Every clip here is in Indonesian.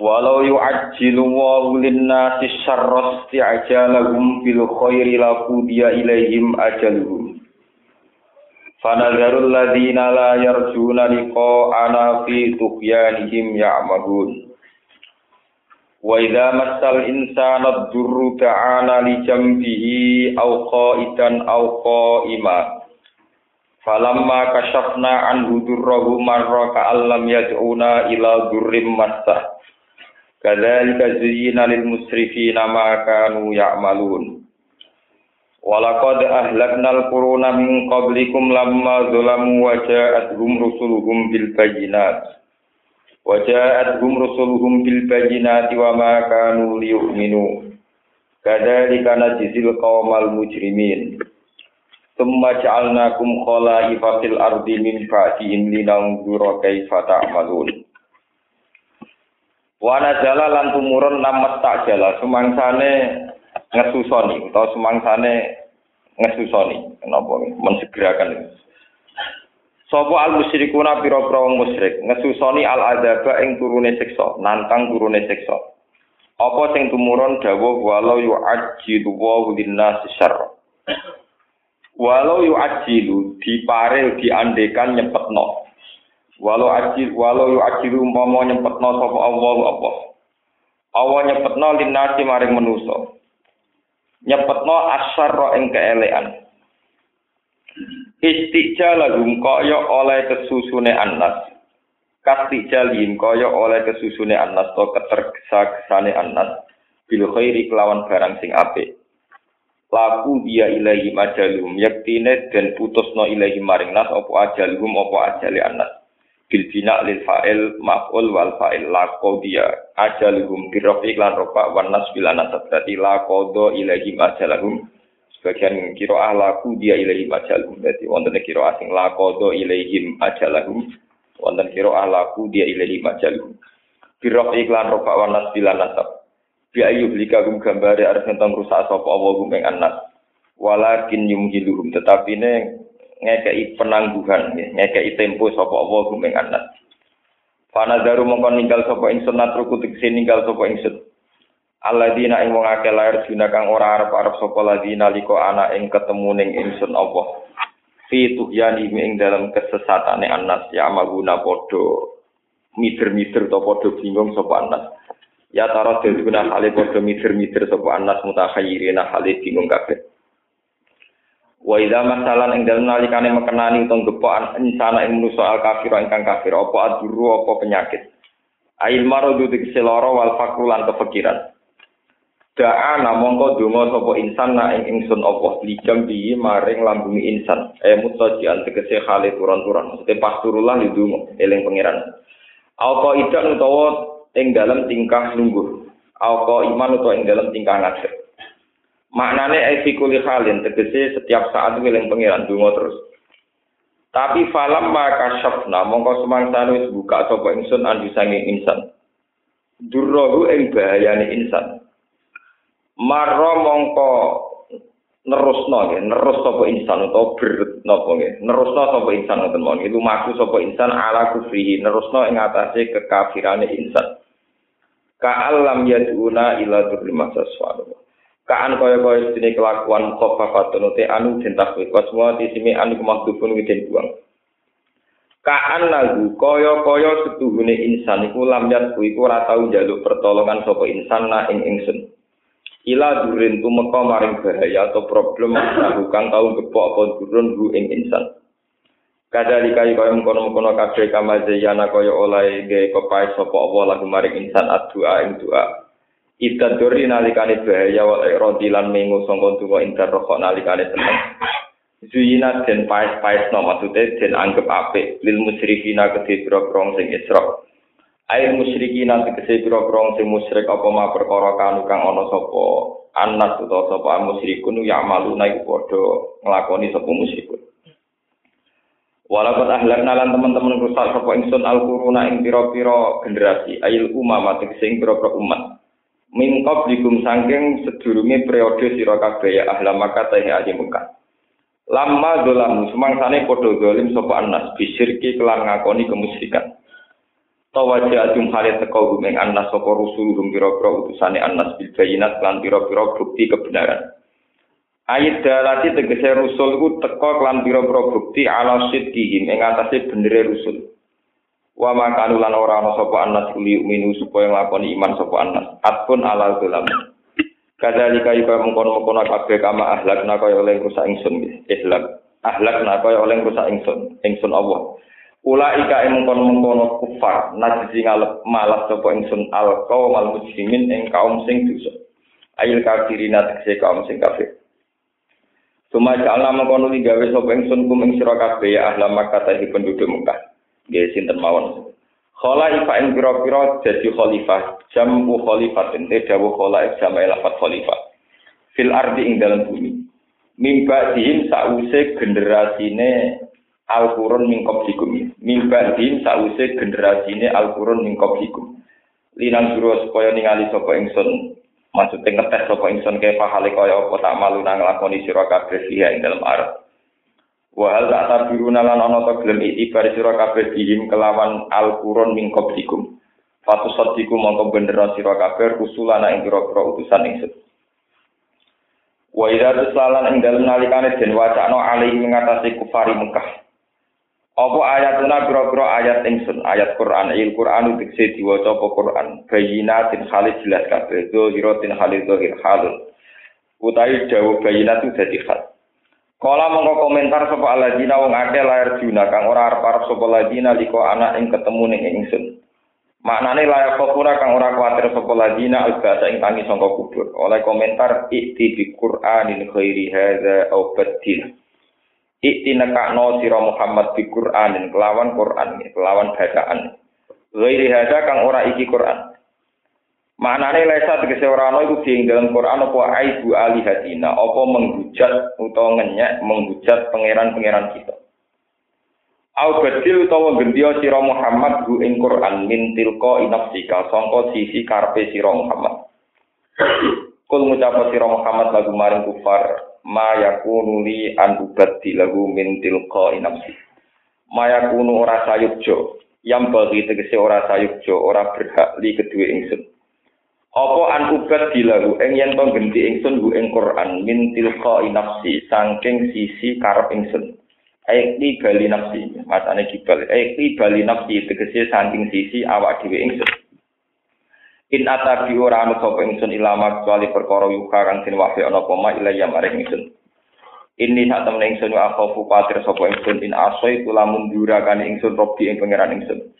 Walau yu'ajjilu wa lin-nasi syarra isti'jalahum bil khairi la qudiya ilaihim ajaluhum. Fanadharul ladzina la yarjuna liqa'ana fi tughyanihim ya'mahun. Wa idza massal insana ad-durru ta'ana li jambihi aw qa'idan aw qa'ima. Falamma kashafna anhu durrahu marra ka'allam yad'una ila durrim massah. Kadzalika zuyyina lil musrifina ma kanu ya'malun. Walaqad ahlaknal quruna min qablikum lamma zalamu wa ja'atuhum rusuluhum bil bayyinat. Wa ja'atuhum rusuluhum bil bayyinati wa ma kanu liyu'minu. Kadzalika najzil qaumal mujrimin. Tsumma ja'alnakum khala'ifa fil ardi min ba'dihim linanzura kaifa ta'malun. Wana jala lan tumurun namet tak jala sumangsane ngesusoni atau sumangsane ngesusoni. Kenapa? Mensegerakan Sopo al musyrikuna pira-pira wong musyrik? Ngesusoni al adzaba ing turune siksa nantang turune siksa. Apa sing tumurun? Dawuh walau yu'ajjilu wa linnas syarr. Walau yu'ajjilu dipare diandekan nyepetno walau ajil walau yu ajilu umpama nyempetno sapa Allah apa? Allah nyempetno linasi maring manusa. Nyempetno asyarra ing keelekan. Istijalahum kaya oleh kesusune annas kastijalim kaya oleh kesusune annas to ketergesa-gesane annas bil khairi kelawan barang sing apik. Laku dia ilahi majalum. Yaktine dan putusno ilahi maring nas apa ajalhum apa ajali annas bil bina lil fa'il maf'ul wal fa'il la qadiya ajaluhum bi rafi lan rafa wan nas bil berarti la qada ilahi ajalahum sebagian kira ahlaku dia ilahi ajalahum berarti wonten kira asing la qada ilaihim ajalahum wonten kira ahlaku dia ilahi ajalahum bi rafi lan rafa wan nas bil anasab bi ayyub likagum gambare arep tentang rusak sapa Allah gum ing anas walakin yumhiluhum. Tetapi ne ngekei penangguhan ya, ngekei tempo sapa Allah kumeng anas Fanadaru mongko ninggal sapa ingsun natruku tegese ninggal sapa ingsun. Alladzina ing wong akeh lair dina kang ora arep-arep sapa ladina liko ana ing ketemu ning ingsun Allah. Fi tuhyani ing dalam kesesatane anas ya maguna padha mider-mider to padha bingung sapa anas ya taro deduna hale padha mider-mider sapa anas mutahayyirina hale bingung kabeh Wa idza masalan ing dalem nalikane mekenani utawa gepokan insana ing manusa al kafir ingkang kafir apa aduru apa penyakit. Ail maradu dikse lara wal fakru lan kefikiran. Da'a namangka donga sapa insan na ing ingsun apa lijam bi maring lambungi insan. E mutajian tegese khali turun-turun. Maksudnya pas turullah ndonga eling pangeran. Apa idak utawa ing dalem tingkah lungguh. Apa iman utawa ing dalem tingkah ngadeg. Maknane efikuli halin tegese setiap saat wiling pangeran donga terus. Tapi falam maka syafna mongko semangsane wis buka sapa ingsun andi sange insan. Durrohu ing bahayane insan. Marro mongko nerusno ya, nerus sapa insan utawa ber napa nggih. Nerusno sapa insan ngoten mawon. Itu maku sapa insan ala kufrihi, nerusno ing atase kekafirane insan. Ka'alam yaduna ila durri masaswallah. Kaan kaya kaya sedene kelakuan khofafatun te anu den takwil. Wasma tisimi anu kemahdufun widen buang. Kaan lagu kaya kaya setuhune insan iku lam yat iku ora tau njaluk pertolongan sapa insan na ing ingsun. Ila durin tumeka maring bahaya atau problem kang tau gepok apa durun ru ing insan. Kadali kaya kaya mengkono-mengkono kabeh kamazayana kaya oleh ge kepai sapa Allah lagu maring insan adua ing doa Ida dori nalikane bahaya wal irodi lan mengu sangka tuwa intar rokok nalikane seneng. Zuyina den paes-paes no maksudnya den anggap apik lil musyrifina kedhe boro sing isra. Air musyriki nanti kese pira-pira sing musyrik apa ma perkara kanu kang ana sapa anas utawa sapa musyrikun ya malu naik padha nglakoni sapa musyrikun. Walaupun ahlak nalan teman-teman rusak sapa ingsun al-quruna ing pira-pira generasi ayil umama tegese ing pira-pira umat. Min qablikum saking sedurunge periode sira kabeh ya ahla Makkah teh ahli Mekah. Lama dolamu sumangsane padha dolim sapa anas bisirki kelan ngakoni kemusyrikan. Tawaja adum halit teko gumeng anas sapa rusuluhum pira-pira utusane anas bil bayinat lan pira-pira bukti kebenaran. Ayat dalati tegese rusul ku teko kelan pira-pira bukti ala sidqihim ing atase benere rusul. Wa makanu lan ora ana sapa anas kuli minu supaya nglakoni iman sapa anas. Atpun ala dalam. Kadzalika yuka mengkono-mengkono kabeh kama ahlakna kaya oleh rusak ingsun ihlak. Ahlakna kaya oleh rusak ingsun ingsun Allah. Ula mengkono-mengkono kufar najisi ngalep malas sapa ingsun al kaum al muslimin ing kaum sing dosa. Ail kafirina tegese kaum sing kafir. Suma ja'alna mengkono digawe sapa ingsun kum ing sira kabeh ya ahla Makkah penduduk Mekah. Nggih sinten mawon. Khala ifa ing pira-pira dadi khalifah, jamu khalifatin te dawu khala jamae lafat khalifah. Fil ardi ing dalam bumi. Mimba dihim sause generasine Al-Qur'an min qablikum. Mimba dihim sause generasine Al-Qur'an min qablikum. Linang sura supaya ningali sapa ingsun maksudnya ngetes sapa ingsun kaya pahale kaya apa tak malu nang lakoni sira kabeh ing dalem arep wa hal tak tabiruna lan ana ta gelem itibar sira kabeh dihim kelawan al-qurun min qablikum. Fatu sadiku mongko bener sira kabeh rusulana ing pira-pira utusan ingsun wa idza tusalan ing dalem nalikane den wacana alih ngatasi kufari Mekah. Apa ayatuna pira-pira ayat ingsun, ayat Quran, il Quran dikse diwaca apa Quran, bayinatin khalis jelas kabeh, zahiratin khalis zahir halun. Utawi dawuh bayinat itu dadi khas. Kala mongko komentar sapa aladina wong akeh lahir juna kang ora arep-arep sapa ladina liko anak ing ketemu ning ingsun. Maknane layak kopura kang ora kuatir sapa ladina albasa ing tangi sangka kubur. Oleh komentar ikti bi Qur'anin khairi hadza au badil. Ikti nekakno sira Muhammad di Qur'anin kelawan Qur'an kelawan bacaan. Ghairi hada kang ora iki Qur'an. Maknane lesa tegese ora ana iku di dalam Qur'an apa aibu alihatina, apa menghujat utawa ngenyek menghujat pangeran-pangeran kita. Au badil utawa gendya sira Muhammad gu ing Qur'an min tilqa inafsika sangka sisi karpe sira Muhammad. Kul ngucap sira Muhammad lagu maring kufar ma yakunu li an ubaddi lahu min tilqa nafsi ma yakunu ora sayukjo yang bagi tegese ora sayukjo ora berhak li kedue ingsun apa an ubaddi lahu ing yen to genti ingsun hu ing Quran min tilqa nafsi saking sisi karep ingsun Aikli bali nafsi, matane kibal. Aikli bali nafsi tegese saking sisi awak dhewe ingsun. In atabi ora anu sapa ingsun ilama kecuali perkara yuka kang den wahyu ana apa ilaya maring ingsun. Ini sak temen ingsun aku kuwatir sapa ingsun in asoi kula mundura kan ingsun robi ing pangeran ingsun.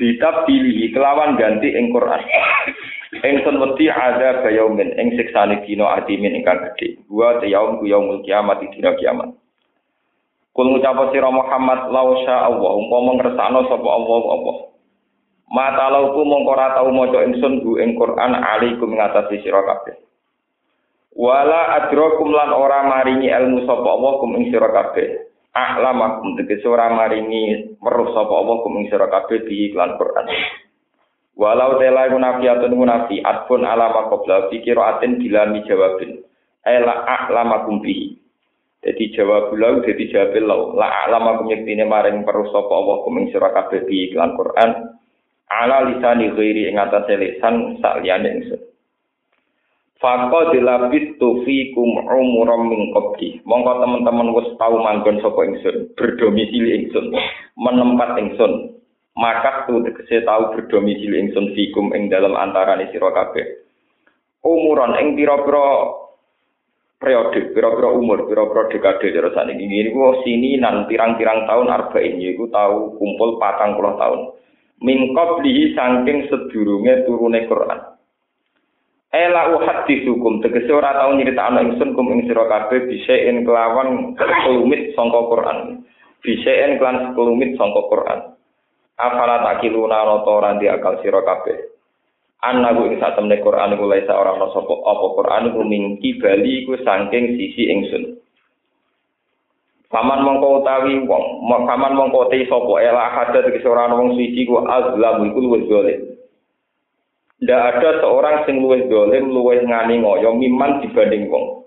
Kitab pilih kelawan ganti ing Quran. Ingsun wedi ada bayaumin ing siksane dina adimin ingkang gedhe. Wa yaum ku yaumul kiamat dina kiamat. Kul ngucap sira Muhammad lausya Allah umpama ngersakno sapa Allah Allah. Mata lauku mongko ora tau maca ingsun bu ing Quran alaikum ngatasi sira kabeh. Wala adrakum lan ora maringi ilmu sapa Allah kum ing sira kabeh. A'lamakum tegese ora maringi weruh sapa Allah kum ing sira kabeh di iklan Quran. Walau tela munafiatun munafiat pun alama qabla fi qiraatin dilami jawabin. Ela a'lamakum bihi. Jadi jawab lau jadi jawab lau. La a'lamakum yektine maring sapa Allah kum ing sira kabeh di iklan Quran ala lisani ghairi ing atase lisan saliyane ingsun Fako dilabit tu fikum umuram. Mongko teman-teman wis tau manggon sapa ingsun, berdomisili ingsun, menempat ingsun. Maka tu tegese tau berdomisili ingsun fikum ing dalam antarane sira kabeh. Umuran ing pira-pira periode, pira-pira umur, pira-pira dekade cara saniki. Ini ku sini nan pirang-pirang tahun arba'in yaiku tau kumpul patang puluh tahun min qablihi saking sedurunge turune Quran. Ela uhaddithukum tegese ora tau nyritakno ingsun kum ing sira kabeh bisaen kelawan kelumit sangka Quran. Bisaen kelan kelumit sangka Quran. Afala takiluna nata ora di akal sira kabeh. Annahu ing sak temne Quran iku laisa ora ana sapa apa Quran iku mingki bali iku saking sisi ingsun. Paman mongko utawi wong, paman mongko te sapa ela hadat iki ora ana wong siji ku azlam iku luwih zalim. Ndak ada seorang sing luwih zalim luwih ngani ngoyo miman dibanding wong.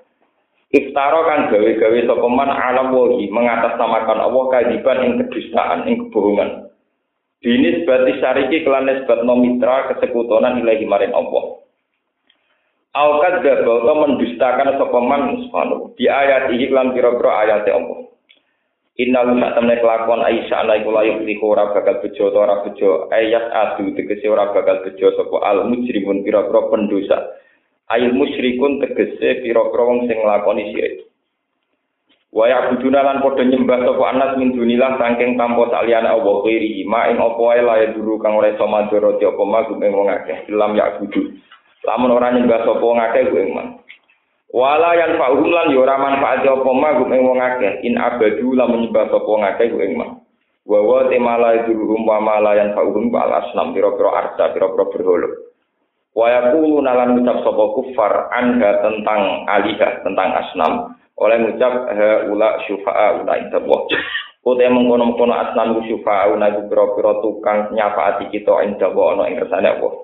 Iftara kan gawe-gawe sapa man alam wahi mengatasnamakan Allah kadiban ing kedustaan ing kebohongan. Dinis bati syariki kelan nisbat mitra kesekutonan ilahi marin Allah. Aukat dabau to mendustakan sapa man subhanahu di ayat iki lan pira-pira ayat Allah. Inna lu sak temne kelakuan Aisyah ana iku layu di ora bakal bejo to ora bejo ayat adu tegese ora bakal bejo sapa al mujrimun pira-pira pendosa. Ayat musyrikun tegese pira-pira wong sing nglakoni syirik. Wa ya'buduna lan padha nyembah sapa anas min dunilah saking tanpa saliyane Allah kiri ma ing apa wae lae dulu kang ora iso mandoro ti apa magum ing wong akeh ilam ya'budu. Lamun ora nyembah sapa wong akeh ku ing man. Wala yan fa'hum lan yo ora manfaat apa magum ing wong akeh in abadu lamun nyembah sapa wong akeh ku ing man. Wa wa temala dulu wa mala yan fa'hum wa asnam pira-pira arsa pira-pira berhala. Wa yaqulu nalan ngucap sapa kufar anga tentang alihah tentang asnam oleh ngucap ula syufa'a ula indallah Kote mengkono-mengkono asnam ku syufa'a una ku pira-pira tukang nyafaati kita indallah ana ing kersane Allah.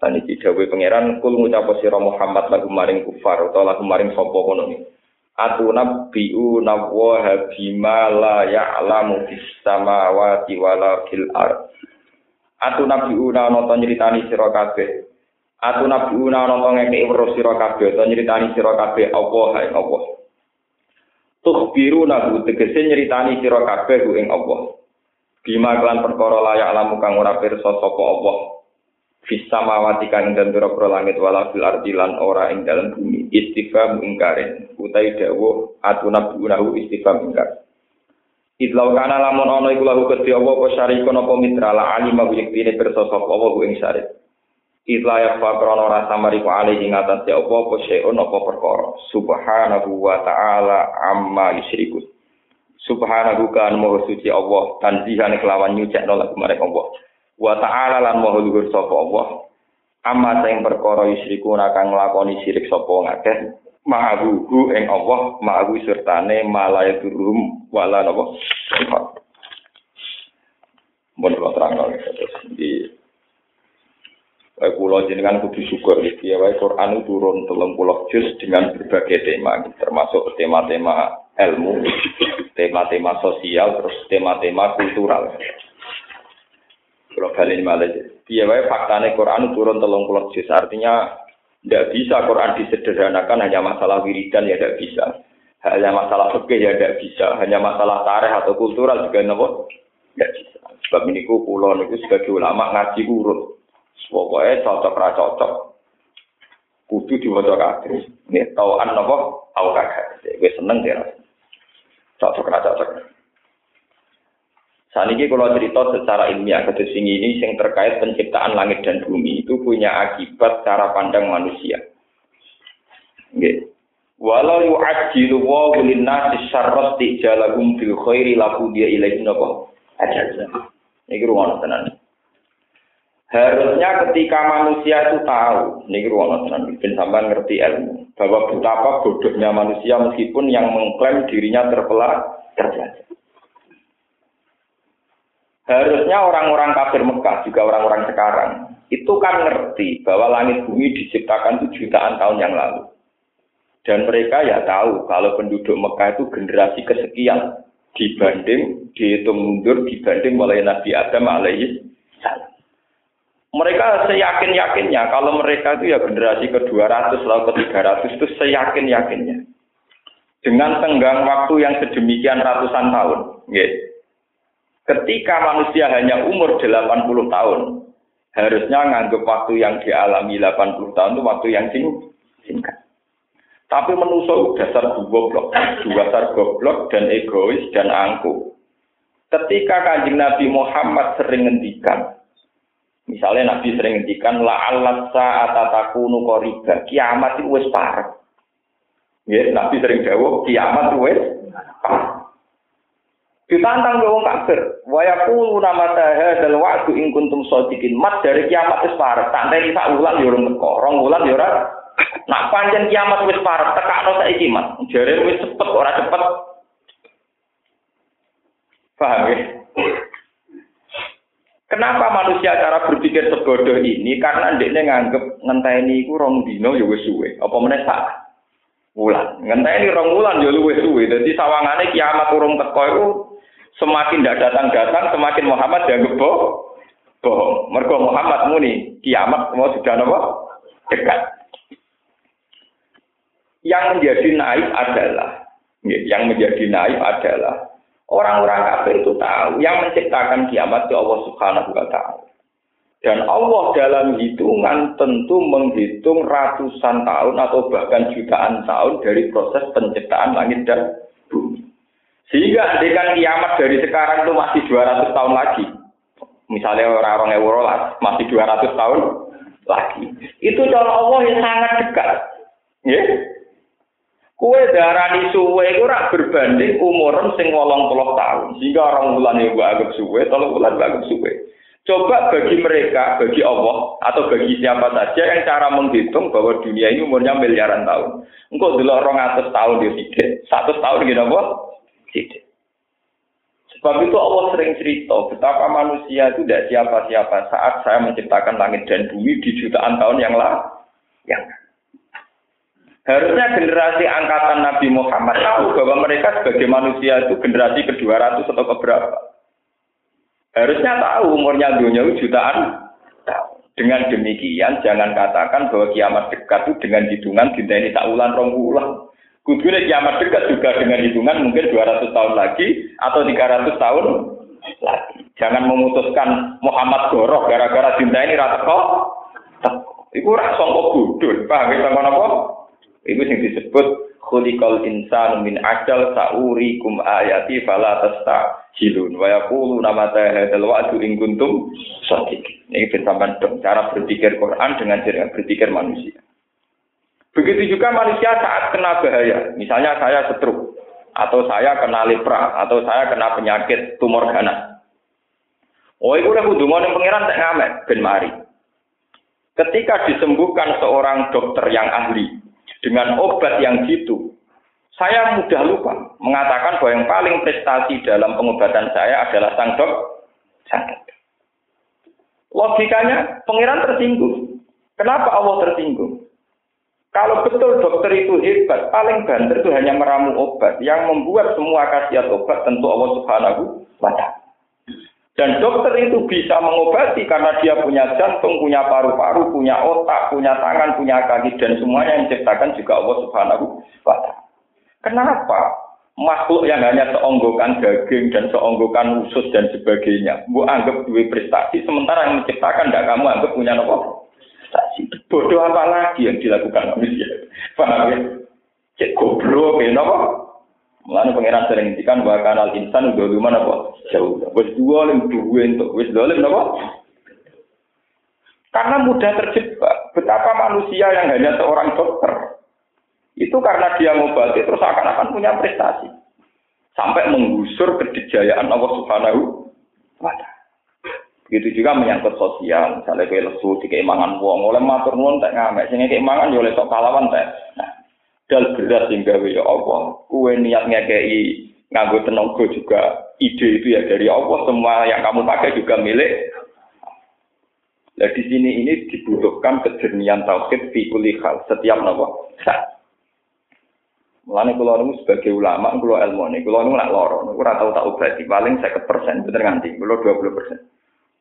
Dan iki dawuh pangeran kul ngucap sira Muhammad lagu maring kufar utawa lagu maring sapa kono ni. Atuna biu nawwa bima la ya'lamu fis samawati wala fil ard. Atuna biu na nonton nyritani sira kabeh Aku nabi una ana wong ngekeki weruh utawa nyritani sira kabeh Allah hai Allah. Tukhbiru nahu tegese nyritani sira kabeh ku ing Allah. Bima kelan perkara layak lamu kang ora pirsa sapa Allah. Fis samawati kang ing dalem langit wala fil ardi lan ora ing dalem bumi. Istifham ingkarin utai dawuh atuna nahu istifham ingkar. Idlau kana lamun ana iku lahu kedhi Allah apa syarikun apa mitra la alima yektine pirsa sapa ing syarik. Ila ya fa krono rasa mariku ali ing atas ya apa apa syai'un apa perkara. Subhanahu wa ta'ala amma yusyrikun. Subhanahu kan moho suci Allah tanzihan kelawan nyucekno lagu marek Allah. Wa ta'ala lan moho luhur sapa Allah. Amma sing perkara yusyrikun kang nglakoni syirik sapa ngakeh. Ma'ahu ing Allah, ma'ahu sertane malaya turum wala napa. Mun terang terus di Wae kula jenengan kudu syukur ya wae Quran turun 30 juz dengan berbagai tema termasuk tema-tema ilmu, tema-tema sosial, terus tema-tema kultural. Kalau kalian malah, dia wae faktanya Quran turun 30 juz artinya tidak bisa Quran disederhanakan hanya masalah wiridan ya tidak bisa. Hanya masalah fikih ya tidak bisa. Hanya masalah tarikh atau kultural juga nopo tidak bisa. Sebab ini ku pulau niku sebagai ulama ngaji urut. Pokoknya cocok ra cocok. Kudu diwaca kabeh. Nek tauan napa au kagak. Wis seneng ya. Cocok ra cocok. Saat ini kalau cerita secara ilmiah sini ini yang terkait penciptaan langit dan bumi itu punya akibat cara pandang manusia. Walau yu'ajjilu wa linnasi syarrat tijalahum bil khairi laku dia ilaihi napa? Ajal. Iki ruang tenan. Harusnya ketika manusia itu tahu, ini ruang bin sampai ngerti ilmu, bahwa betapa bodohnya manusia meskipun yang mengklaim dirinya terpelajar. terpelajar. Harusnya orang-orang kafir Mekah, juga orang-orang sekarang, itu kan ngerti bahwa langit bumi diciptakan itu jutaan tahun yang lalu. Dan mereka ya tahu kalau penduduk Mekah itu generasi kesekian dibanding dihitung mundur dibanding mulai Nabi Adam alaihi salam mereka seyakin-yakinnya kalau mereka itu ya generasi ke-200 atau ke-300 itu seyakin-yakinnya. Dengan tenggang waktu yang sedemikian ratusan tahun. Ketika manusia hanya umur 80 tahun, harusnya nganggap waktu yang dialami 80 tahun itu waktu yang singkat. Tapi menusuk dasar goblok, dasar goblok dan egois dan angkuh. Ketika kanjeng Nabi Muhammad sering ngendikan, Misalnya Nabi sering ngendikan la alat saat takunu qoriba. Kiamat itu wis parah. Ya, Nabi sering jawab kiamat itu parah. Ditantang ke wong kafir. Wa yaqulu nama hadzal wa'du in kuntum shadiqin. Mat dari kiamat wis parek. Santai sak wulan yo urung teko. Rong wulan yo ora. Nak pancen kiamat wis parek, tekakno saiki, Mas. Jare wis cepet ora cepet. Paham ya? Kenapa manusia cara berpikir sebodoh ini? Karena ndekne nganggep ngenteni iku rong dino ya wis suwe. Apa meneh sak wulan. Ngenteni rong wulan ya luwih suwe. Dadi sawangane kiamat urung teko iku Semakin tidak datang-datang, semakin Muhammad dianggap bohong. Bohong. Mergo Muhammad muni kiamat mau sudah nopo dekat. Yang menjadi naif adalah, yang menjadi naif adalah orang-orang kafir itu tahu yang menciptakan kiamat itu Allah Subhanahu wa taala. Dan Allah dalam hitungan tentu menghitung ratusan tahun atau bahkan jutaan tahun dari proses penciptaan langit dan bumi. Sehingga andekan kiamat dari sekarang itu masih 200 tahun lagi. Misalnya orang-orang Eurolas masih 200 tahun lagi. Itu cara Allah yang sangat dekat. Ya. Kue darani suwe itu rak berbanding umur sing wolong puluh tahun. Sehingga orang bulan yang agak suwe, tolong bulan agak suwe. Coba bagi mereka, bagi Allah, atau bagi siapa saja yang cara menghitung bahwa dunia ini umurnya miliaran tahun. Engkau dulu orang atas tahun dia tidak, satu tahun gitu apa? Tidak. Sebab itu Allah sering cerita betapa manusia itu tidak siapa-siapa saat saya menciptakan langit dan bumi di jutaan tahun yang lalu. Yang Harusnya generasi angkatan Nabi Muhammad tahu bahwa mereka sebagai manusia itu generasi ke-200 atau keberapa. Harusnya tahu umurnya dunia jutaan tahun. Dengan demikian jangan katakan bahwa kiamat dekat itu dengan hitungan dinta ini tak ulang rong ulang. Kiamat dekat juga dengan hitungan mungkin 200 tahun lagi atau 300 tahun lagi. Jangan memutuskan Muhammad Goroh gara-gara cinta ini rata kok. Iku rak sangka budul, paham ya sangka? Iku sing disebut khuliqal insanu min ajal kum ayati fala tastajilun wa yaqulu nama hadzal wa'du in kuntum shadiqin. Ini sampean cara berpikir Quran dengan cara berpikir manusia. Begitu juga manusia saat kena bahaya, misalnya saya stroke, atau saya kena lepra, atau saya kena penyakit tumor ganas. Oh, itu udah kudu yang pangeran tak ngamet ben mari. Ketika disembuhkan seorang dokter yang ahli dengan obat yang jitu, saya mudah lupa mengatakan bahwa yang paling prestasi dalam pengobatan saya adalah sang dok, sang dokter. Logikanya, pangeran tersinggung. Kenapa Allah tersinggung? Kalau betul dokter itu hebat, paling banter itu hanya meramu obat. Yang membuat semua khasiat obat tentu Allah Subhanahu wa taala. Dan dokter itu bisa mengobati karena dia punya jantung, punya paru-paru, punya otak, punya tangan, punya kaki dan semuanya yang diciptakan juga Allah Subhanahu wa taala. Kenapa makhluk yang hanya seonggokan daging dan seonggokan usus dan sebagainya, bu anggap dua prestasi, sementara yang menciptakan tidak kamu anggap punya nopo prestasi. Bodoh apa lagi yang dilakukan manusia? Paham ya? Cek goblok ya, apa? Mulanya pangeran sering ngendikan bahwa kanal insan mana apa? Jauh. Wis dua lim dua untuk wis dolim apa? Karena mudah terjebak. Betapa manusia yang hanya seorang dokter itu karena dia ngobati terus akan-akan punya prestasi sampai menggusur kedijayaan Allah Subhanahu wa. Begitu juga menyangkut sosial, misalnya kayak lesu di keimangan wong, oleh matur nuwun tak ngamek, sehingga keimangan ya oleh sok pahlawan tak. Nah, dal berat hingga ya Allah, kue niat ngekei nganggo tenaga juga ide itu ya dari Allah, semua yang kamu pakai juga milik. Nah di sini ini dibutuhkan kejernian tauhid fi kulli hal, setiap nopo. Mulane kula niku sebagai ulama, kula ilmu nih, kula niku nak loro, niku ora tau tak obati, paling 50%, bener nganti, kula 20%.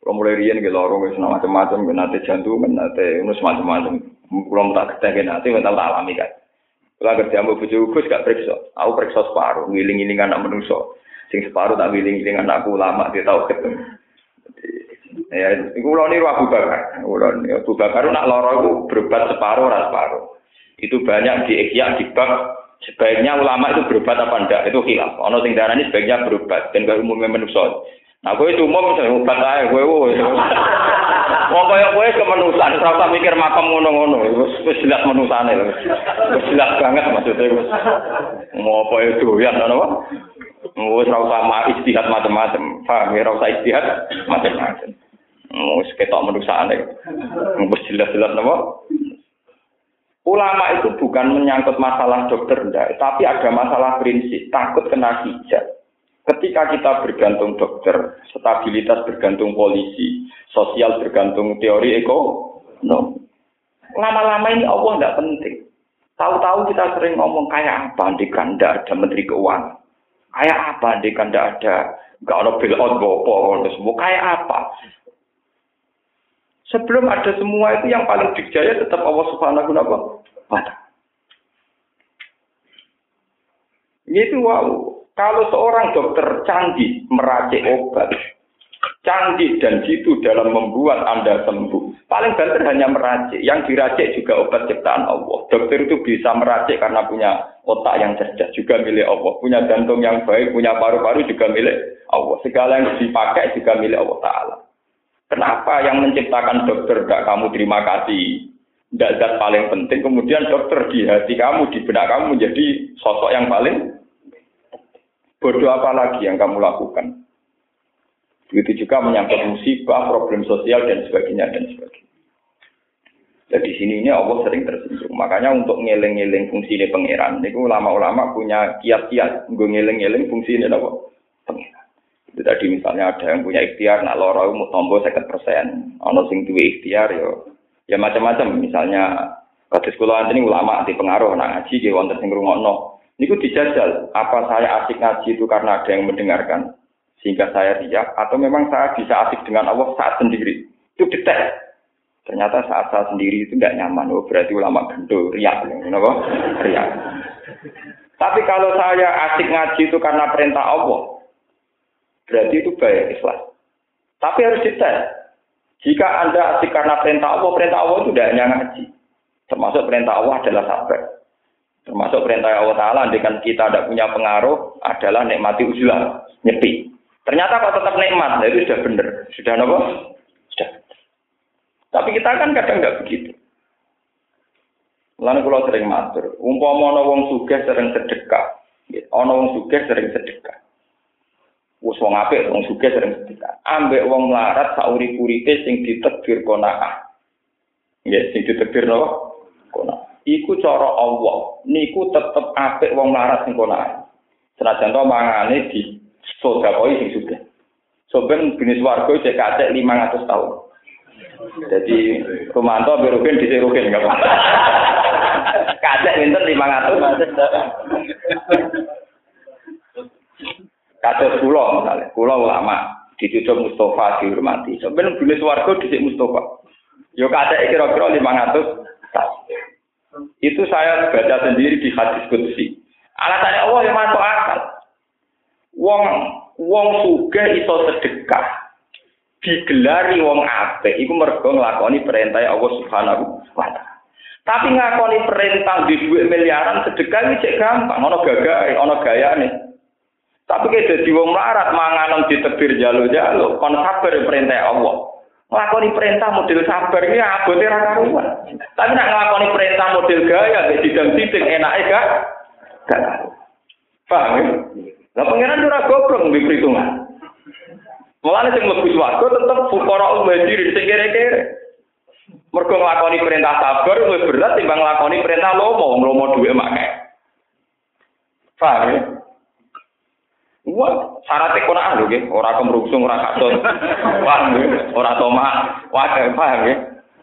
Kalau mulai rian gitu lorong wis macam-macam, nate jantung, nate unus macam-macam. Kalau tak ketemu nate, tak alami kan. Kalau kerja ambil bujuk gus gak periksa, aku periksa separuh, ngiling-ngiling anak menungso. Sing separuh tak ngiling-ngiling anakku lama dia tahu ketemu. Ya, itu kalau ini Abu Bakar. Kalau ini Abu Bakar nak lorong itu berobat separuh, ras separuh. Itu banyak di ikhya di bab sebaiknya ulama itu berobat apa enggak itu hilaf. Ono sing darani sebaiknya berobat dan gak umumnya menungso. Nah, itu umum misalnya obat aja, gue gue. Mau kayak gue kemenusan, serasa mikir makam ngono-ngono, wis jelas menusane lho. Wis jelas banget maksudnya wis. Apa itu ya, apa? Wis ora usah istihad macam-macam. Paham ya ora usah istihad macam-macam. Wis ketok menusane. Wis jelas-jelas napa? Ulama itu bukan menyangkut masalah dokter enggak, tapi ada masalah prinsip, takut kena hijab. Ketika kita bergantung dokter, stabilitas bergantung polisi, sosial bergantung teori eko, no. Lama-lama ini Allah tidak penting. Tahu-tahu kita sering ngomong kayak apa di kanda ada menteri keuangan. Kayak apa di kanda ada nggak ada bill out gopo semua kayak apa. Sebelum ada semua itu yang paling dijaya tetap Allah Subhanahu wa taala. Itu wow. Kalau seorang dokter canggih meracik obat, canggih dan jitu dalam membuat Anda sembuh. Paling banter hanya meracik. Yang diracik juga obat ciptaan Allah. Dokter itu bisa meracik karena punya otak yang cerdas juga milik Allah. Punya jantung yang baik, punya paru-paru juga milik Allah. Segala yang dipakai juga milik Allah Ta'ala. Kenapa yang menciptakan dokter tidak kamu terima kasih? Tidak paling penting, kemudian dokter di hati kamu, di benak kamu menjadi sosok yang paling bodoh apa lagi yang kamu lakukan? Begitu juga menyangkut musibah, problem sosial, dan sebagainya, dan sebagainya. Jadi di sini ini Allah sering tersinggung. Makanya untuk ngeling-ngeling fungsi ini pangeran, itu ulama-ulama punya kiat-kiat, gue ngeling-ngeling fungsi ini apa? Pangeran. Itu tadi misalnya ada yang punya ikhtiar, nak loro mau tombol persen, ono sing duwe ikhtiar yo, ya macam-macam. Misalnya kados kula ini ulama di pengaruh nak ngaji ge wonten sing. Niku dijajal, apa saya asik ngaji itu karena ada yang mendengarkan sehingga saya riak atau memang saya bisa asik dengan Allah saat sendiri. Itu detek. Ternyata saat saya sendiri itu tidak nyaman. Oh, berarti ulama gendo, riak. Kenapa? Riak. Tapi kalau saya asik ngaji itu karena perintah Allah, Berarti itu baik ikhlas. Tapi harus detail. Jika Anda asik karena perintah Allah, perintah Allah itu tidak hanya ngaji. Termasuk perintah Allah adalah sabar. Termasuk perintah Allah Ta'ala, dengan kita tidak punya pengaruh, adalah nikmati uzlah, nyepi. Ternyata kok tetap nikmat, nah itu sudah benar. Sudah apa? Sudah. Tapi kita kan kadang nggak begitu. Lalu kalau sering matur, umpama ana wong sering sedekah, ana wong sugih sering sedekah. Wes wong apik, wong sering sedekah. Ambek wong melarat sauri-uripe sing ditegir qanaah. Ya, sing ditegir napa? Qanaah. Iku cara Allah. Niku tetep apik wong melarat sing qanaah. Senajan to mangane di sedekah sing sugih. Soben jenis warga cek kacek 500 tahun. Jadi Romanto berukin di serukin enggak apa. Kacek pinter 500. Kados kula misalnya, kula ulama dicucuk Mustafa dihormati. Sebenarnya bini swarga dhisik Mustafa. Yo kata kira-kira 500 tahun. Itu saya baca sendiri di hadis kudsi. Alasannya Allah yang masuk akal. Wong wong sugih iso sedekah. Digelari wong apik iku mergo nglakoni perintah Allah Subhanahu wa taala. Tapi ngakoni perintah di duit miliaran sedekah iki cek gampang, ono gagahe, ono gayane. Tapi kayak jadi wong melarat manganem ditebir jalo-jalo, kon sabar perintah Allah. Ngelakoni perintah model sabar ini abote ra karuan. Tapi nak ngelakoni perintah model gaya gak sidang-sidang enak gak? Gak. Paham ya? Lah pangeran ora goblok mbek perhitungan. Mulane sing mlebu swarga tetep fukara umajir sing kere-kere. Mergo nglakoni perintah sabar luwih berat timbang nglakoni perintah lomo, lomo duwe makai. Paham ya? Wah, syarat Quran lho nggih, ora kemrungsung, ora kasut. Wah, ora tomak. Wah, paham nggih.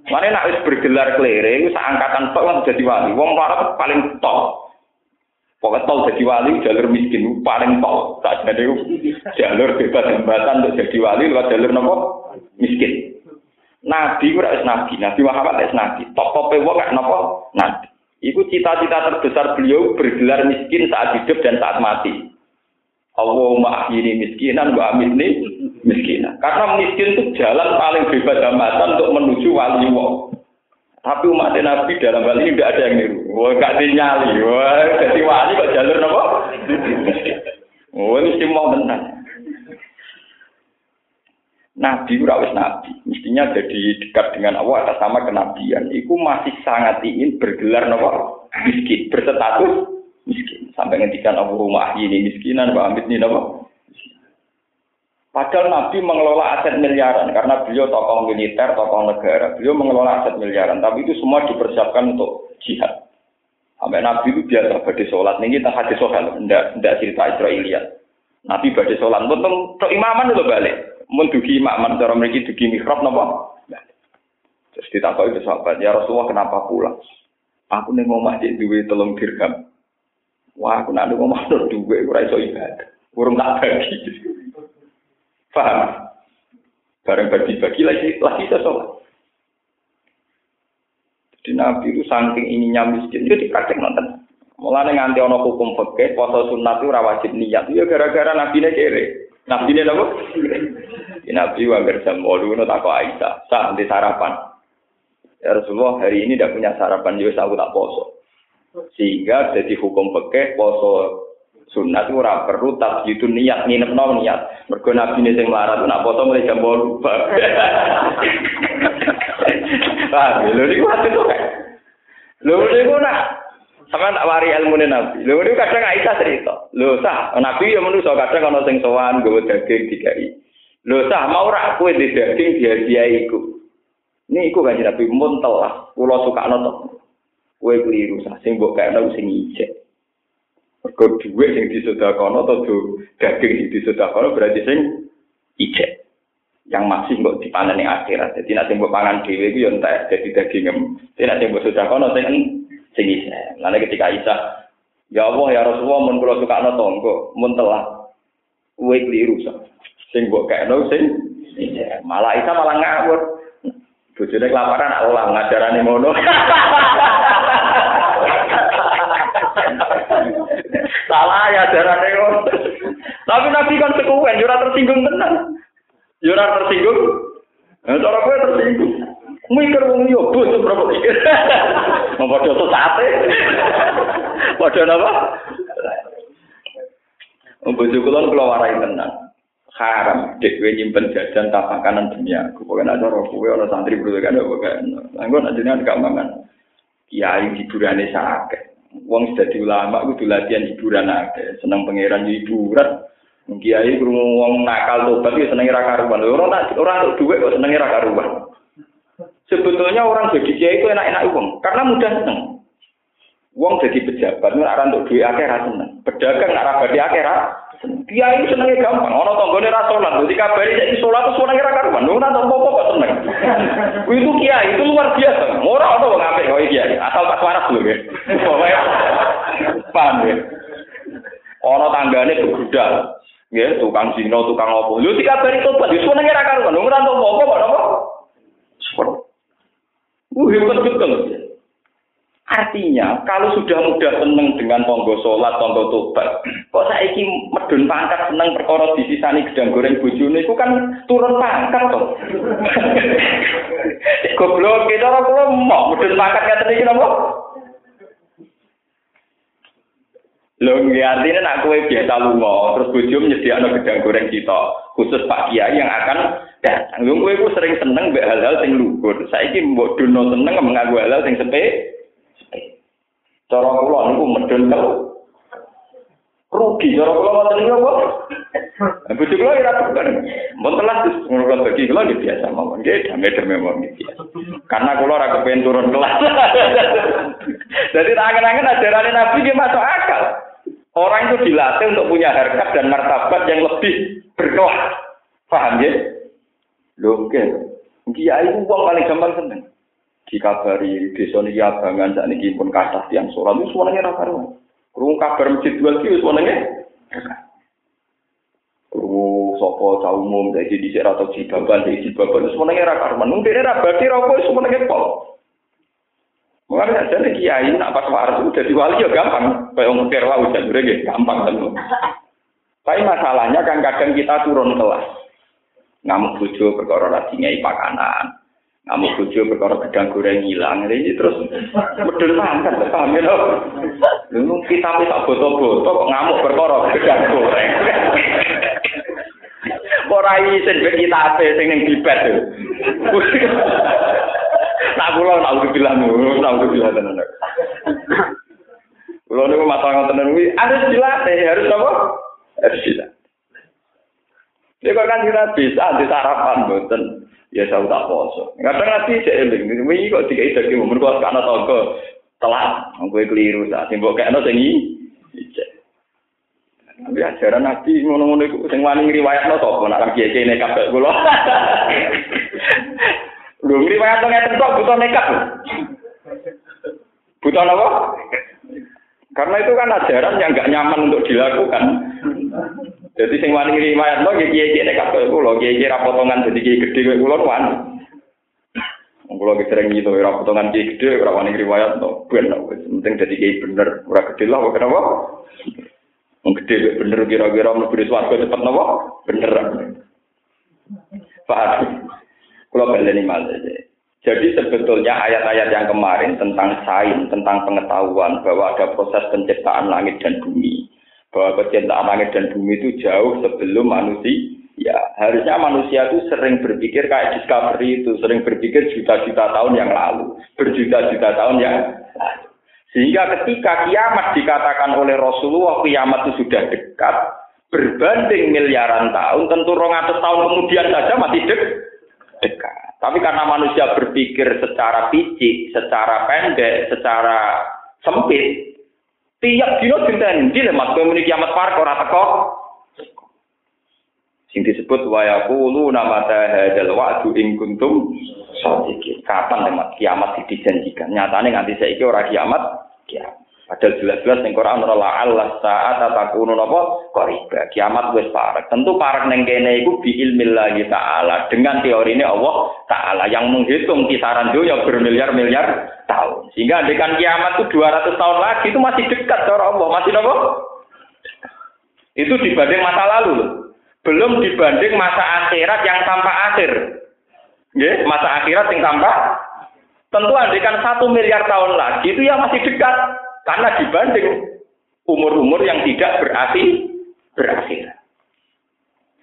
Mane nek wis bergelar iku sak angkatan tok lan dadi wali. Wong marah paling top. Pokoknya tol jadi wali jalur miskin paling top. Tak jadi jalur bebas hambatan untuk jadi wali lewat jalur nopo miskin. Nabi ora wis nabi, Nabi Muhammad wis nabi. Top-tope wong gak nopo nabi. Iku cita-cita terbesar beliau bergelar miskin saat hidup dan saat mati. Allahumma ahyini miskinan wa amitni miskinan. Karena miskin itu jalan paling bebas hambatan untuk menuju wali Allah. Tapi umat Nabi dalam hal ini tidak ada yang niru. Wah, gak dinyali. Wah, jadi wali kok jalur apa? Wah, mesti mau benar. Nabi rawis nabi, mestinya jadi dekat dengan Allah atas sama kenabian. Iku masih sangat ingin bergelar nopo miskin, berstatus miskin. Sampai ngendikan aku rumah ini miskinan, Pak Amit ini apa? Padahal Nabi mengelola aset miliaran karena beliau tokoh militer, tokoh negara. Beliau mengelola aset miliaran, tapi itu semua dipersiapkan untuk jihad. Sampai Nabi itu biasa pada sholat. Ini kita hadis sholat, tidak tidak cerita Israeliat. Nabi pada sholat, untuk imaman itu balik. Mendugi imaman, cara mereka dugi mihrab, nopo. Terus ditakoi ke sahabat, ya Rasulullah kenapa pulang? Aku nih ngomah di duit telung dirham. Wah, aku nak ngomah duit, aku raiso ibadah. Kurang tak bagi. Paham? Bareng bagi-bagi lagi, lagi kita sholat. Jadi Nabi itu saking ininya miskin, jadi kadang nonton. Mulanya nganti ono hukum fakir, poso sunat itu rawajib niat. Ya gara-gara Nabi ini kere. Nabi ini apa? Nabi wajar jam walu no tako Aisyah. Sah nanti sarapan. Ya Rasulullah hari ini tidak punya sarapan, jadi aku tak poso. Sehingga jadi hukum fakir, poso sunat ora perlu itu niat nginep no niat. Mergo nabi ini sing melarat nak foto mulai jam bolu ah lho niku hati tuh lho niku nak sama tak wari ilmu nabi. Lho niku kadang Aisyah cerita. Lho sah nabi ya manusa kadang ana sing sowan nggawa daging dikai. Lho sah mau ora kowe di daging dia dia iku. Ini iku kan nabi muntel lah. Kula suka nonton kowe keliru sah sing mbok kayakno sing ijek Mergo dhuwit sing disedekahno atau daging sing disedekahno berarti sing ijek. Yang masih kok dipanen ning akhirat. Jadi nek sing pangan dhewe iku ya entek dadi daging. Tapi nek sing sedekahno sing sing ijek. Lalu ketika Isa Ya Allah ya Rasulullah mun kula sukakno tonggo, mun telah kowe kliru sing mbok kekno sing malah Isa malah ngawur. Bojone kelaparan Allah ngajarane ngono. Salah ya darane ngono. Tapi Nabi kan sekuen, yo ora tersinggung tenan. Yo ora tersinggung. Nah, cara kowe tersinggung. Mikir wong yo bocah berapa mikir. Mau padha sate. Padha napa? Bojo kula kula warai tenan. Haram kowe nyimpen jajan tak makanan dunia. Pokoknya ada roh kowe ana santri bro kan kok. Anggo nek jenengan gak mangan. Kiai hiburane sakit. Wong dadi ulama kudu latihan hiburan akeh. Seneng pangeran hiburan. Kiai krungu wong nakal tobat ya seneng ra karuan. Ora tak ora untuk dhuwit kok seneng ra karuan. Sebetulnya orang jadi kiai itu enak-enak wong karena mudah seneng. Wong jadi pejabat ora untuk duit akeh ra seneng. Pedagang ora badhe akeh ra Kiai senenge gampang, ana tanggane ra salat, dadi kabari saiki salat terus senenge ra karuan. Ora ana apa-apa kok seneng. Itu kiai itu luar biasa. Ora ana wong apik kok kiai, asal tak waras lho nggih. Paham ya? Ana tanggane begudal. Nggih, tukang zina, tukang opo. Lho dikabari tobat, wis senenge ra karuan. Ora ana apa-apa kok napa? Sepur. Uh, hebat betul. Artinya, kalau sudah mudah seneng dengan tonggo sholat, tonggo tobat, kok saya ini medun pangkat seneng perkara di sisani gedang goreng bujune, itu kan turun pangkat toh. Goblok, kita orang kula mau medun pangkat kata ini kenapa? Lho, nggih artinya nak kowe biasa lunga, terus bojo nyediakno gedang goreng kita, khusus Pak Kiai yang akan datang. Lho kowe sering seneng mbek hal-hal sing luhur. Saiki mbok dono seneng menganggo hal-hal sing sepe Cara kula niku medun telu. Rugi cara kula ngoten niku apa? Bojo kula ora bukan. Mun telah terus ngono bagi kula nggih biasa mawon. Nggih damai-damai mawon biasa. Karena kula ora kepen turun kelas. Jadi tangan-tangan ajaran Nabi dia masuk akal. Orang itu dilatih untuk punya harkat dan martabat yang lebih berkelas. Paham ya? Loh. Kiai uang paling gampang seneng. Dikabari desa niki abangan sak niki pun kathah tiyang sholat wis wenenge ra karo. Krungu kabar masjid dua ki wis wenenge. Krungu sapa cah umum dadi dhisik ra tau jibaban dadi jibaban wis wenenge ra karo. Mung dene ra badhe ra kok wis wenenge pol. Mulane jadi kiai nak pas waras itu jadi wali ya gampang. Kayak wong kira wae jadi gampang kan. Tapi masalahnya kan kadang kita turun kelas. Ngamuk bojo perkara ngei pakanan. Kamu bojo perkara gedang goreng hilang ini terus medun mangkat paham ya lu kita bisa foto-foto kok ngamuk perkara gedang goreng ora isin ben kita ape sing ning bibet nak kula nak udah bilang nak udah bilang tenan Kalau niku masalah ngoten niku harus dilatih, harus apa? Harus dilatih. Kok kan kita bisa di sarapan boten. ya saya tak poso. Kadang nanti cek eling, ini kok tiga itu lagi mau berkuasa toko telat, gue keliru saat timbok kayak nasi ini. Tapi ajaran nabi ngono-ngono iku sing wani ngriwayatno no toko, nak kaki aja ini kafe gue loh. Lu riwayat dong ya butuh nekat Butuh apa? Karena itu kan ajaran yang gak nyaman untuk dilakukan. Jadi sing wani riwayat lo kiai kiai nekat kaya kulo, kiai kiai rapotongan jadi kiai gede kaya kulo wani. Kulo sering gitu, rapotongan kiai gede, ora wani riwayat lo, ben penting jadi kiai bener, ora gede lah, kenapa? Wong gede bener kira-kira mlebu swarga cepet napa? Bener. Paham? Kulo baleni malah jadi sebetulnya ayat-ayat yang kemarin tentang sains, tentang pengetahuan bahwa ada proses penciptaan langit dan bumi, bahwa penciptaan langit dan bumi itu jauh sebelum manusia. Ya, harusnya manusia itu sering berpikir kayak discovery itu, sering berpikir juta-juta tahun yang lalu, berjuta-juta tahun yang lalu. Sehingga ketika kiamat dikatakan oleh Rasulullah kiamat itu sudah dekat, berbanding miliaran tahun, tentu rongatus tahun kemudian saja masih dek dekat. Tapi karena manusia berpikir secara picik, secara pendek, secara sempit, Tiap dino dinten di lemat kowe muni kiamat par ora teko. Sing disebut wa yaqulu nama hadzal wa'du in kuntum shadiqin. Kapan lemat kiamat dijanjikan? Nyatane nganti saiki ora kiamat, kiamat. Padahal jelas-jelas ning Quran ora Allah saat takunu napa qariba. Kiamat wis parek. Tentu parek ning kene iku bi ilmillahi taala dengan teori ini Allah taala yang menghitung kisaran dunia bermiliar-miliar tahun. Sehingga dengan kiamat itu 200 tahun lagi itu masih dekat cara Allah, masih napa? Itu dibanding masa lalu Belum dibanding masa akhirat yang tanpa akhir. Nggih, masa akhirat yang tanpa Tentu andikan satu miliar tahun lagi itu ya masih dekat. Karena dibanding umur-umur yang tidak berakhir, berakhir.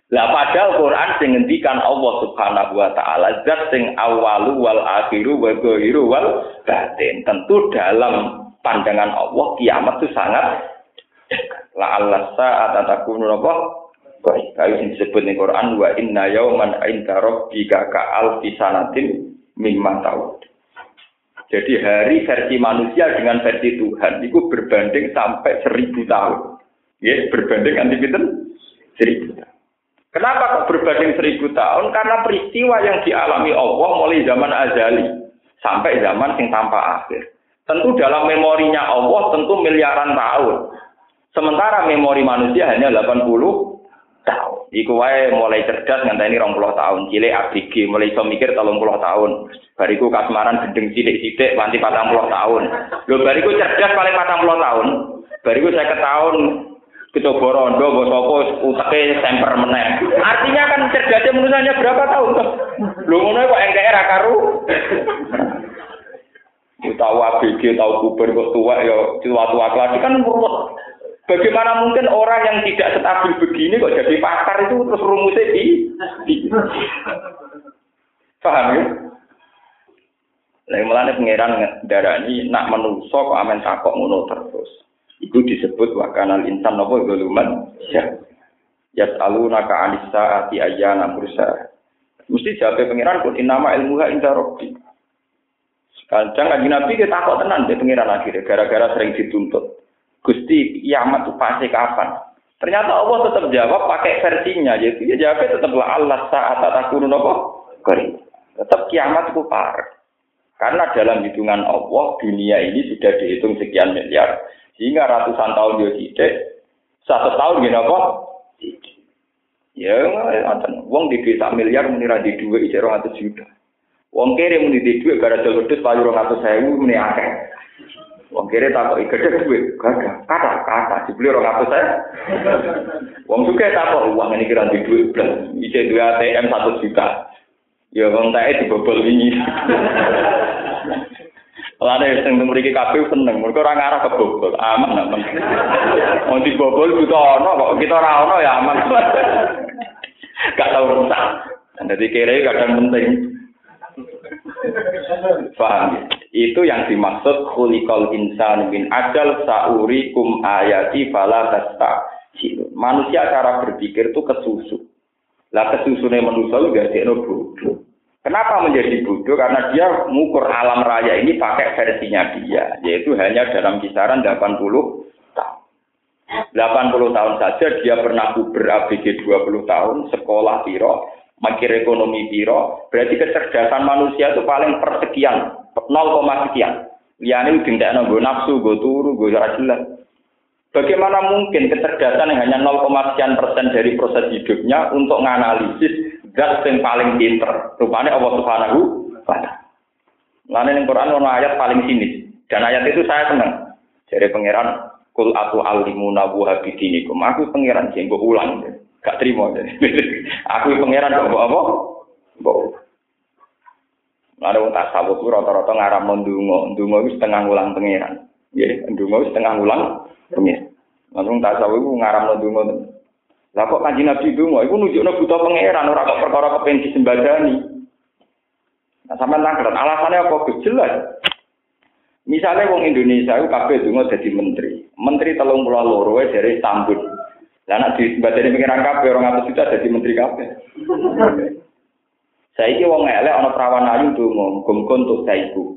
Lah padahal Quran sing ngendikan Allah Subhanahu wa taala zat sing awalu wal akhiru wa ghairu wal batin. Tentu dalam pandangan Allah kiamat itu sangat la Allah saat takunu? Baik, kayu sing disebut ning Quran wa inna yauman inda rabbika ka alfi sanatin mimma ta'ud. Jadi hari versi manusia dengan versi Tuhan itu berbanding sampai seribu tahun. Ya, berbanding anti seribu tahun. Kenapa kok berbanding seribu tahun? Karena peristiwa yang dialami Allah mulai zaman azali sampai zaman yang tanpa akhir. Tentu dalam memorinya Allah tentu miliaran tahun. Sementara memori manusia hanya 80 tahun. Iku wae mulai cerdas ngenteni 20 tahun, cilik ABG mulai iso mikir 30 tahun. Bariku kasmaran gendeng sithik-sithik nganti 40 tahun. Lho bariku cerdas paling 40 tahun. Bariku saya ke tahun Kecoba rondo, bos apa, utake semper meneh. Artinya kan cerdasnya manusianya berapa tahun tuh? Lu ngono kok NKR karu. Tahu ABG, tahu kuber kok tua ya tua-tua kan ruwet. Bagaimana mungkin orang yang tidak stabil begini kok jadi pakar itu terus rumusnya di, di. paham ya? Lalu mulanya pangeran darani nak menuso kok amen takok ngono terus. Itu disebut wakanal insan nopo goluman ya. Yas'aluna ka anisa ati ayyana bursa. Mesti jawab pangeran pun inama ilmuha inda rabbi. Kadang kan Nabi kita takut tenan deh pangeran akhirnya gara-gara sering dituntut. Gusti kiamat itu pasti kapan? Ternyata Allah tetap jawab pakai versinya, jadi ya jawabnya tetaplah Allah saat nopo kering. Tetap kiamat itu par. Karena dalam hitungan Allah dunia ini sudah dihitung sekian miliar, sehingga ratusan tahun dia tidak, satu tahun gini apa? Ya, ngoten. Wong di desa miliar menira di dua isi orang juta. Wong kere muni di dua gara jalur dus payu orang atus sewu muni akeh. Wong kiri takut ikut duit, gagah, kata, kata, dibeli orang apa saya. Wong suka takut uang ini kira di duit belas, isi dua ATM satu juta. Ya wong tae dibobol ini. Lalu yang memiliki kafe seneng, mereka orang arah kebobol, aman aman. Mau dibobol juga ono, kok kita rawon ya aman. Gak tahu rusak. Jadi kira kadang penting. Paham Itu yang dimaksud khuliqal insan min ajal kum ayati fala tasta. Manusia cara berpikir itu kesusu. Lah kesusunya manusia itu gak bodoh. Kenapa menjadi bodoh? Karena dia mengukur alam raya ini pakai versinya dia, yaitu hanya dalam kisaran 80 tahun. 80 tahun saja dia pernah puber ABG 20 tahun, sekolah piro, makir ekonomi piro, berarti kecerdasan manusia itu paling persekian, 0, sekian. Liane udah nunggu nafsu, gue turu, gue jelas. Bagaimana mungkin kecerdasan yang hanya 0, sekian persen dari proses hidupnya untuk menganalisis zat yang paling pinter. Rupanya Allah Subhanahu wa taala. Yang Quran ono ayat paling sinis. Dan ayat itu saya senang. Jadi pangeran kul atu alimuna wa habidinikum. Aku pangeran mbok ulang. Gak terima. aku pangeran kok apa? Lalu wong tasawuf ku rata-rata ngaram ndonga, ndonga wis setengah ulang pangeran. Nggih, ndonga wis setengah ulang pangeran. Lalu wong tasawuf ku ngaram ndonga lah kok kanji Nabi itu mau, itu nunjuknya butuh pangeran, orang kok perkara kepengen disembadani. Nah, sampai nangkret, alasannya apa? Jelas. Misalnya wong Indonesia itu kabeh dungo jadi menteri. Menteri telung pulau loro dari Istanbul. Lah nek disembadani pengiran kabeh orang atus juta jadi menteri kabeh. Saiki wong elek ana perawan ayu donga, muga untuk saiku.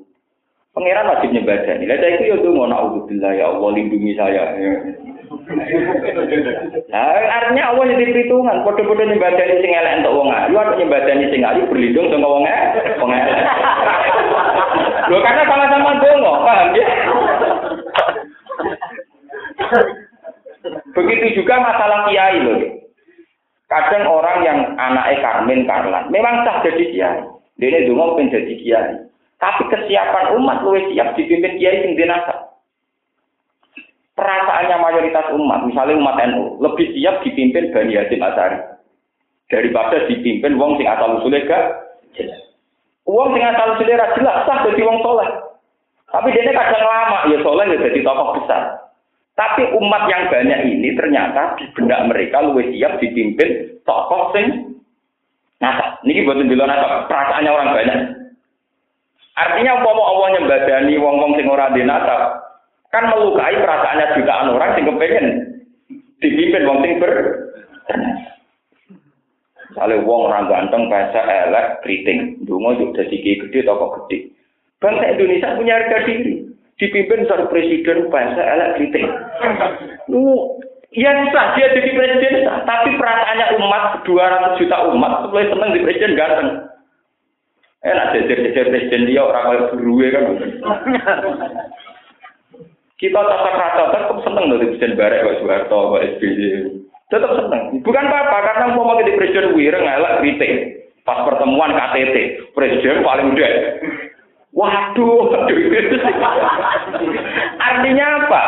Pangeran wajib nyembadani. Lah saiki yo donga naudzubillah ya Allah lindungi saya. Nah, artinya Allah jadi perhitungan. Kode-kode nyembadani sing elek untuk wong ayu, atau nyembadani sing ayu berlindung sama wong elek. Wong elek. Loh, karena sama-sama dongo, paham ya? Begitu juga masalah kiai loh. Kadang orang yang anaknya Karmen Karlan, memang sah jadi kiai. Dia dongo pengen jadi kiai. Tapi kesiapan umat lebih siap dipimpin kiai sing dinasab perasaannya mayoritas umat, misalnya umat NU, lebih siap dipimpin Bani Hasim Asari daripada dipimpin wong sing asal usulnya gak jelas. Wong sing asal usulnya jelas sah jadi wong soleh. Tapi dia kadang lama ya soleh ya jadi tokoh besar. Tapi umat yang banyak ini ternyata di benak mereka lebih siap dipimpin tokoh sing nasa. Ini buat dulu nasa. Perasaannya orang banyak. Artinya mau Allah nyembadani wong-wong sing ora di nasa, kan melukai perasaannya jutaan orang sing kepengen dipimpin wong sing ber Misalnya wong orang ganteng, bahasa elek, keriting. Dungo juga jadi gede, toko gede. Bangsa Indonesia punya harga diri. Dipimpin seorang presiden, bahasa elek, keriting. Lu, ya sah, dia jadi presiden. Tapi perasaannya umat, 200 juta umat, mulai seneng di presiden ganteng. Enak jajar-jajar presiden dia, orang kaya beruwe kan. Kita tetap rasa tetap seneng di presiden Barek, Pak Soeharto, Pak SBY. Tetap seneng. Bukan apa-apa, karena mau di presiden Wireng ngelak kritik. Pas pertemuan KTT, presiden paling udah. Waduh. Artinya apa?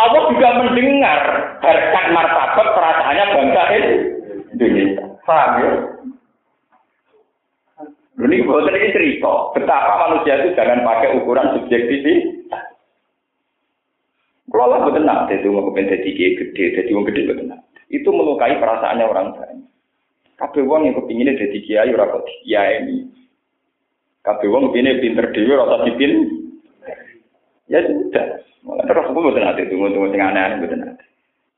Allah juga mendengar harkat martabat perasaannya bangsa Indonesia. Paham ya? Ini buatan ini cerita, betapa manusia itu jangan pakai ukuran subjektivitas. Kalau lah betul nak, jadi mau kepen jadi gede, jadi wong gede betul. Itu melukai perasaannya orang banyak. Kabeh wong yang kepinginnya jadi kiai ora kok kiai ini. Kabeh wong kepinginnya pinter dewi rasa dipin. Ya sudah. Malah terus aku betul nanti tunggu tunggu sing aneh-aneh betul nanti.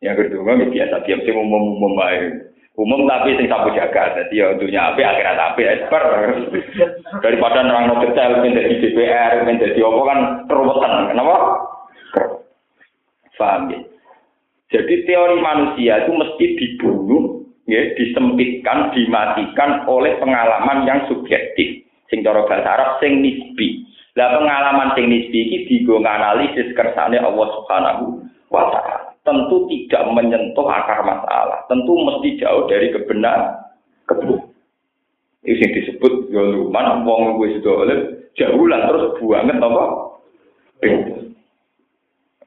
Yang kedua nggak biasa diam sih umum umum baik. Umum tapi sing sapu jaga, jadi ya dunia apa akhirat apa expert. Daripada nerang no detail menjadi DPR, menjadi apa kan keruwetan. Kenapa? Paham ya? Jadi teori manusia itu mesti dibunuh, ya, disempitkan, dimatikan oleh pengalaman yang subjektif. Sing cara bahasa Arab sing nisbi. Lah pengalaman sing nisbi iki digo analisis kersane Allah Subhanahu wa taala. Tentu tidak menyentuh akar masalah, tentu mesti jauh dari kebenaran. Kebenaran. Ini yang disebut yoluman, wong sudah oleh jauh lah terus buanget apa?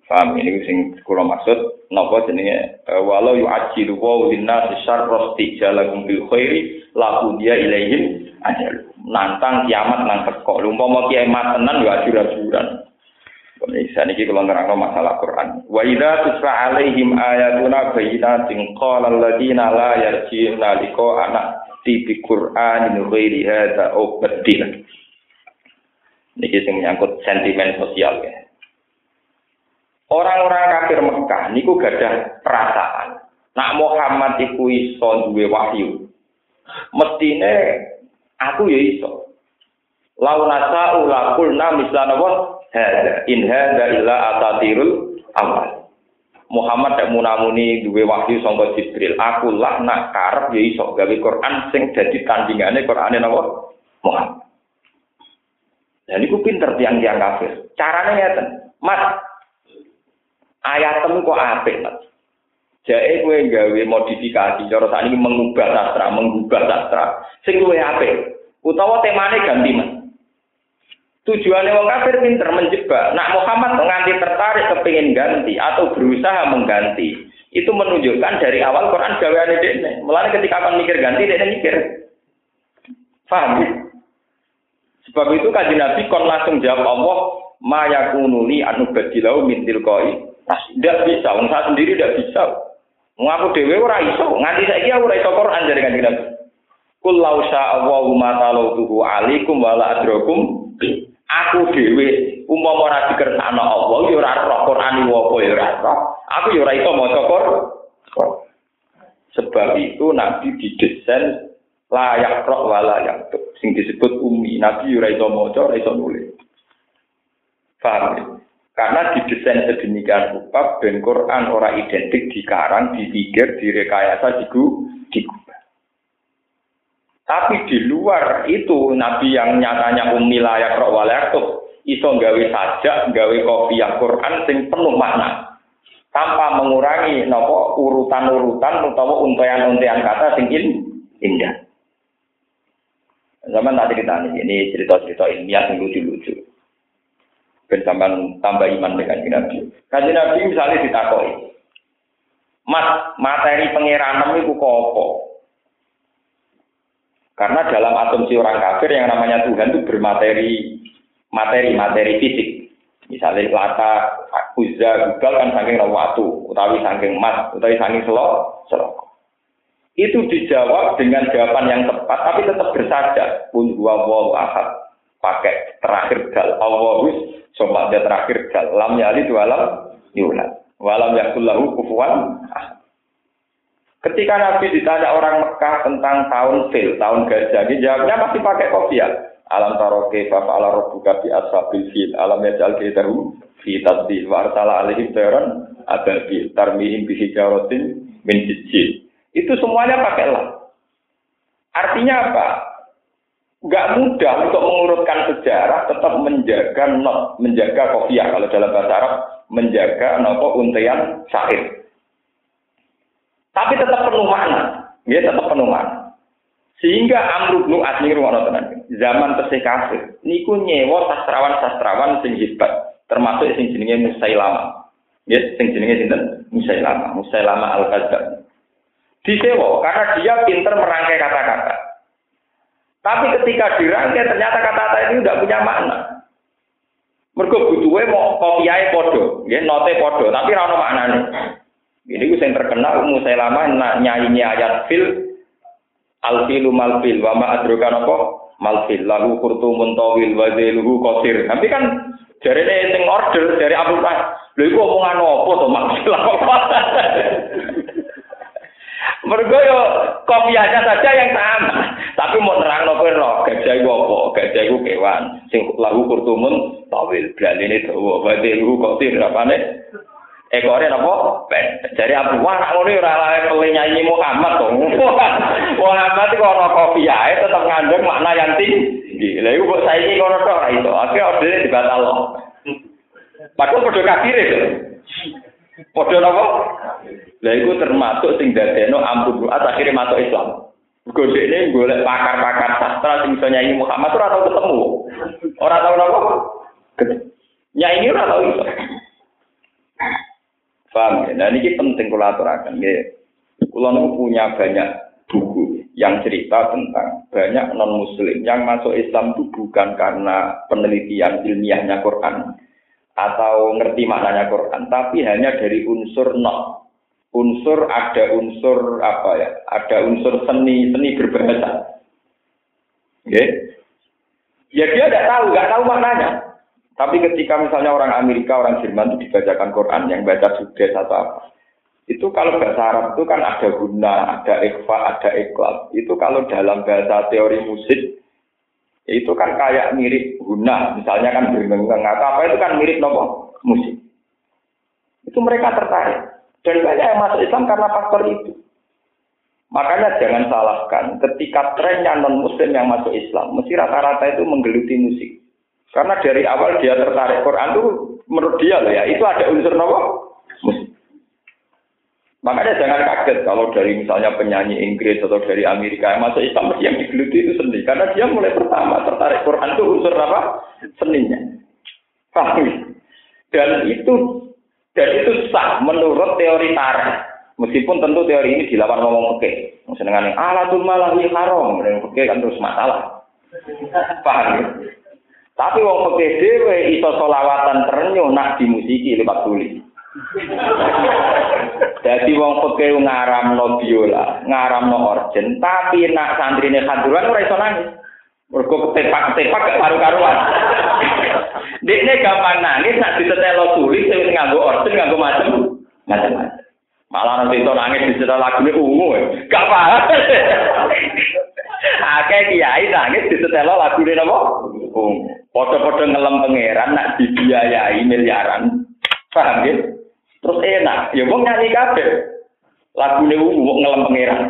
Paham ini sing kula maksud napa jenenge e, walau yu'ajjilu wa linnas syarra istijalahum bil khairi la dia ilaihim ajal. Nantang kiamat nang teko. Umpama kiamat tenan yo ajur-ajuran. Bisa niki kula nerangno masalah Quran. Wa idza tusra alaihim ayatuna bayyinatin qala alladziina la yarji'una liqa ana ti bi Qur'anin ghairi hadza au badil. Niki sing menyangkut sentimen sosial ya. Orang-orang kafir Mekah niku gadah perasaan. Nak Muhammad iku iso duwe wahyu. Mestine aku ya iso. Lau nasa ulaqulna mislana wa hadza in hadza illa atatirul awal. Muhammad tak munamuni duwe wahyu sangka Jibril. Aku lah nak karep ya iso gawe Quran sing dadi tandingane Qurane napa? Muhammad. Dan iku pinter tiang-tiang kafir. Carane ngeten. Mas, ayat temu kok apik, Mas. Jae kowe gawe modifikasi cara sakniki mengubah sastra, mengubah sastra. Sing luwih apik. Utawa temane ganti, Mas. Tujuannya wong kafir pinter menjebak. Nak Muhammad nganti tertarik kepingin ganti atau berusaha mengganti. Itu menunjukkan dari awal Quran gaweane dekne. Mulane ketika akan mikir ganti dekne mikir. Paham ya? Sebab itu kaji Nabi kon langsung jawab Allah, "Ma yakunuli anu badilau min tilqai." Tidak bisa, wong saya sendiri tidak bisa. Wong aku dhewe ora iso, nganti saiki aku ora iso Quran dari kanjeng Nabi. Kul lau Allahu ma talautuhu alaikum wala adrakum Aku dhewe umpama ora dikersakno Allah ya ora roh Quran apa ya ora roh. Aku ya ora iso maca Quran. Sebab itu Nabi didesain layak roh wala yang sing disebut umi. Nabi ya ora iso maca, ora iso nulis. Paham ya? Karena didesain sedemikian rupa ben Quran ora identik dikarang, dipikir, direkayasa, digu, digu. Tapi di luar itu Nabi yang nyatanya ummi layak rok walayak iso gawe sajak, gawe kopiah Quran sing penuh makna. Tanpa mengurangi nopo urutan-urutan utawa untayan-untayan kata sing indah. Zaman tadi kita nih, ini cerita-cerita ilmiah yang lucu-lucu. Bersamaan tambah iman dengan Nabi. Kaji Nabi misalnya ditakoi. Mas, materi pengiranan itu kok karena dalam asumsi orang kafir yang namanya Tuhan itu bermateri materi materi fisik. Misalnya lata, uzza, gugal kan saking waktu, utawi saking emas, utawi saking selok, selok. Itu dijawab dengan jawaban yang tepat, tapi tetap bersaja. Pun dua wal ahad. Pakai terakhir gal. Allahus, sobat dia terakhir gal. Lam yali dua lam yulad. Walam yakullahu kufuan. Ketika Nabi ditanya orang Mekah tentang tahun fil, tahun gajah, dia jawabnya masih pakai kopiah. Alam taroke fa ala rabbuka bi ashabil fil. Alam yaj'al kaidahu fi tadbir wa arsala alaihim tayran ababil tarmihim bi hijaratin min. Itu semuanya pakai lam. Artinya apa? Gak mudah untuk mengurutkan sejarah, tetap menjaga not, menjaga kopiah. Kalau dalam bahasa Arab, menjaga nopo untian syair. Tapi tetap penuh makna. Ya tetap penuh makna. Sehingga Amr bin As niku tenan. Zaman tesih kafir niku nyewa sastrawan-sastrawan sing hebat, termasuk sing jenenge Musailama. Ya, sing jenenge sinten? Musailama, Musailama Al-Kadzab. Disewa karena dia pinter merangkai kata-kata. Tapi ketika dirangkai ternyata kata-kata itu tidak punya makna. Mergo butuhe mau kopiahe padha, nggih note padha, tapi ora ono maknane. Ini gue yang terkenal Musailama nak nyanyi ayat fil alfilu malfil wa ma adroka apa malfil lalu kurtu muntawil ziluhu kosir. Tapi kan dari ini order dari Abu Bakar. Lha iku omongan apa to malfil apa? Mergo yo kopiahnya saja yang sama. Tapi mau terang no roh gajah iku apa? Gajah iku kewan sing lagu kurtumun tawil. Berarti ini dawa wa ziluhu kosir apane? ekore napa ben dari Abu Wah nak ngono ora lae pele nyanyi Muhammad to Muhammad kok ana kopi ae tetep ngandung makna yang tinggi lha iku kok saiki ngono tok ora iso akhire ordene dibatal padahal padha kafir itu padha napa lha iku termasuk sing dadekno ampun buat akhirnya masuk Islam Gede ini golek pakar-pakar sastra sing iso nyanyi Muhammad ora tau ketemu. Ora tau napa? Nyanyi ora tau iso. Paham ya? Nah ini penting kalau aturakan. Ya. Kalau punya banyak buku yang cerita tentang banyak non muslim yang masuk Islam itu bukan karena penelitian ilmiahnya Quran atau ngerti maknanya Quran, tapi hanya dari unsur no, unsur ada unsur apa ya, ada unsur seni seni berbahasa. Okay? Ya dia tidak tahu, nggak tahu maknanya. Tapi ketika misalnya orang Amerika, orang Jerman itu dibacakan Quran, yang baca sudes atau apa, itu kalau bahasa Arab itu kan ada guna, ada ikhfa, ada ikhlas. Itu kalau dalam bahasa teori musik, itu kan kayak mirip guna, misalnya kan bergenggeng atau apa itu kan mirip nopo musik. Itu mereka tertarik. Dan banyak yang masuk Islam karena faktor itu. Makanya jangan salahkan ketika trennya non muslim yang masuk Islam, mesti rata-rata itu menggeluti musik. Karena dari awal dia tertarik Quran itu menurut dia loh ya, itu ada unsur nopo. Makanya jangan kaget kalau dari misalnya penyanyi Inggris atau dari Amerika yang masuk Islam yang digeluti itu seni. Karena dia mulai pertama tertarik Quran itu unsur apa? Seninya. Paham? Dan itu dan itu sah menurut teori tarikh. Meskipun tentu teori ini dilawan ngomong oke. Senengan alatul malah haram, dan oke kan terus masalah. Paham ya? Tapi wong oke dewe iso solawatan terenyu nak dimusiki lewat tulis. Jadi wong peke ngaramno biola, ngaramno orjen, tapi nak santrine kanduran ora iso nangis. Mergo ketepak-ketepak gak karu-karuan. Dekne gampang nangis nak ditetelo tulis sing nganggo orjen nganggo macem macam-macam. Malah nanti itu nangis di setelah lagu ini ungu ya. Gak paham. Akeh kiai nangis di setelah lagu ini apa? Ungu. Podo-podo ngelem pangeran nak dibiayai miliaran. Paham ya? Terus enak. Ya wong nyanyi kabeh. Lagu ini ungu ngelem pangeran.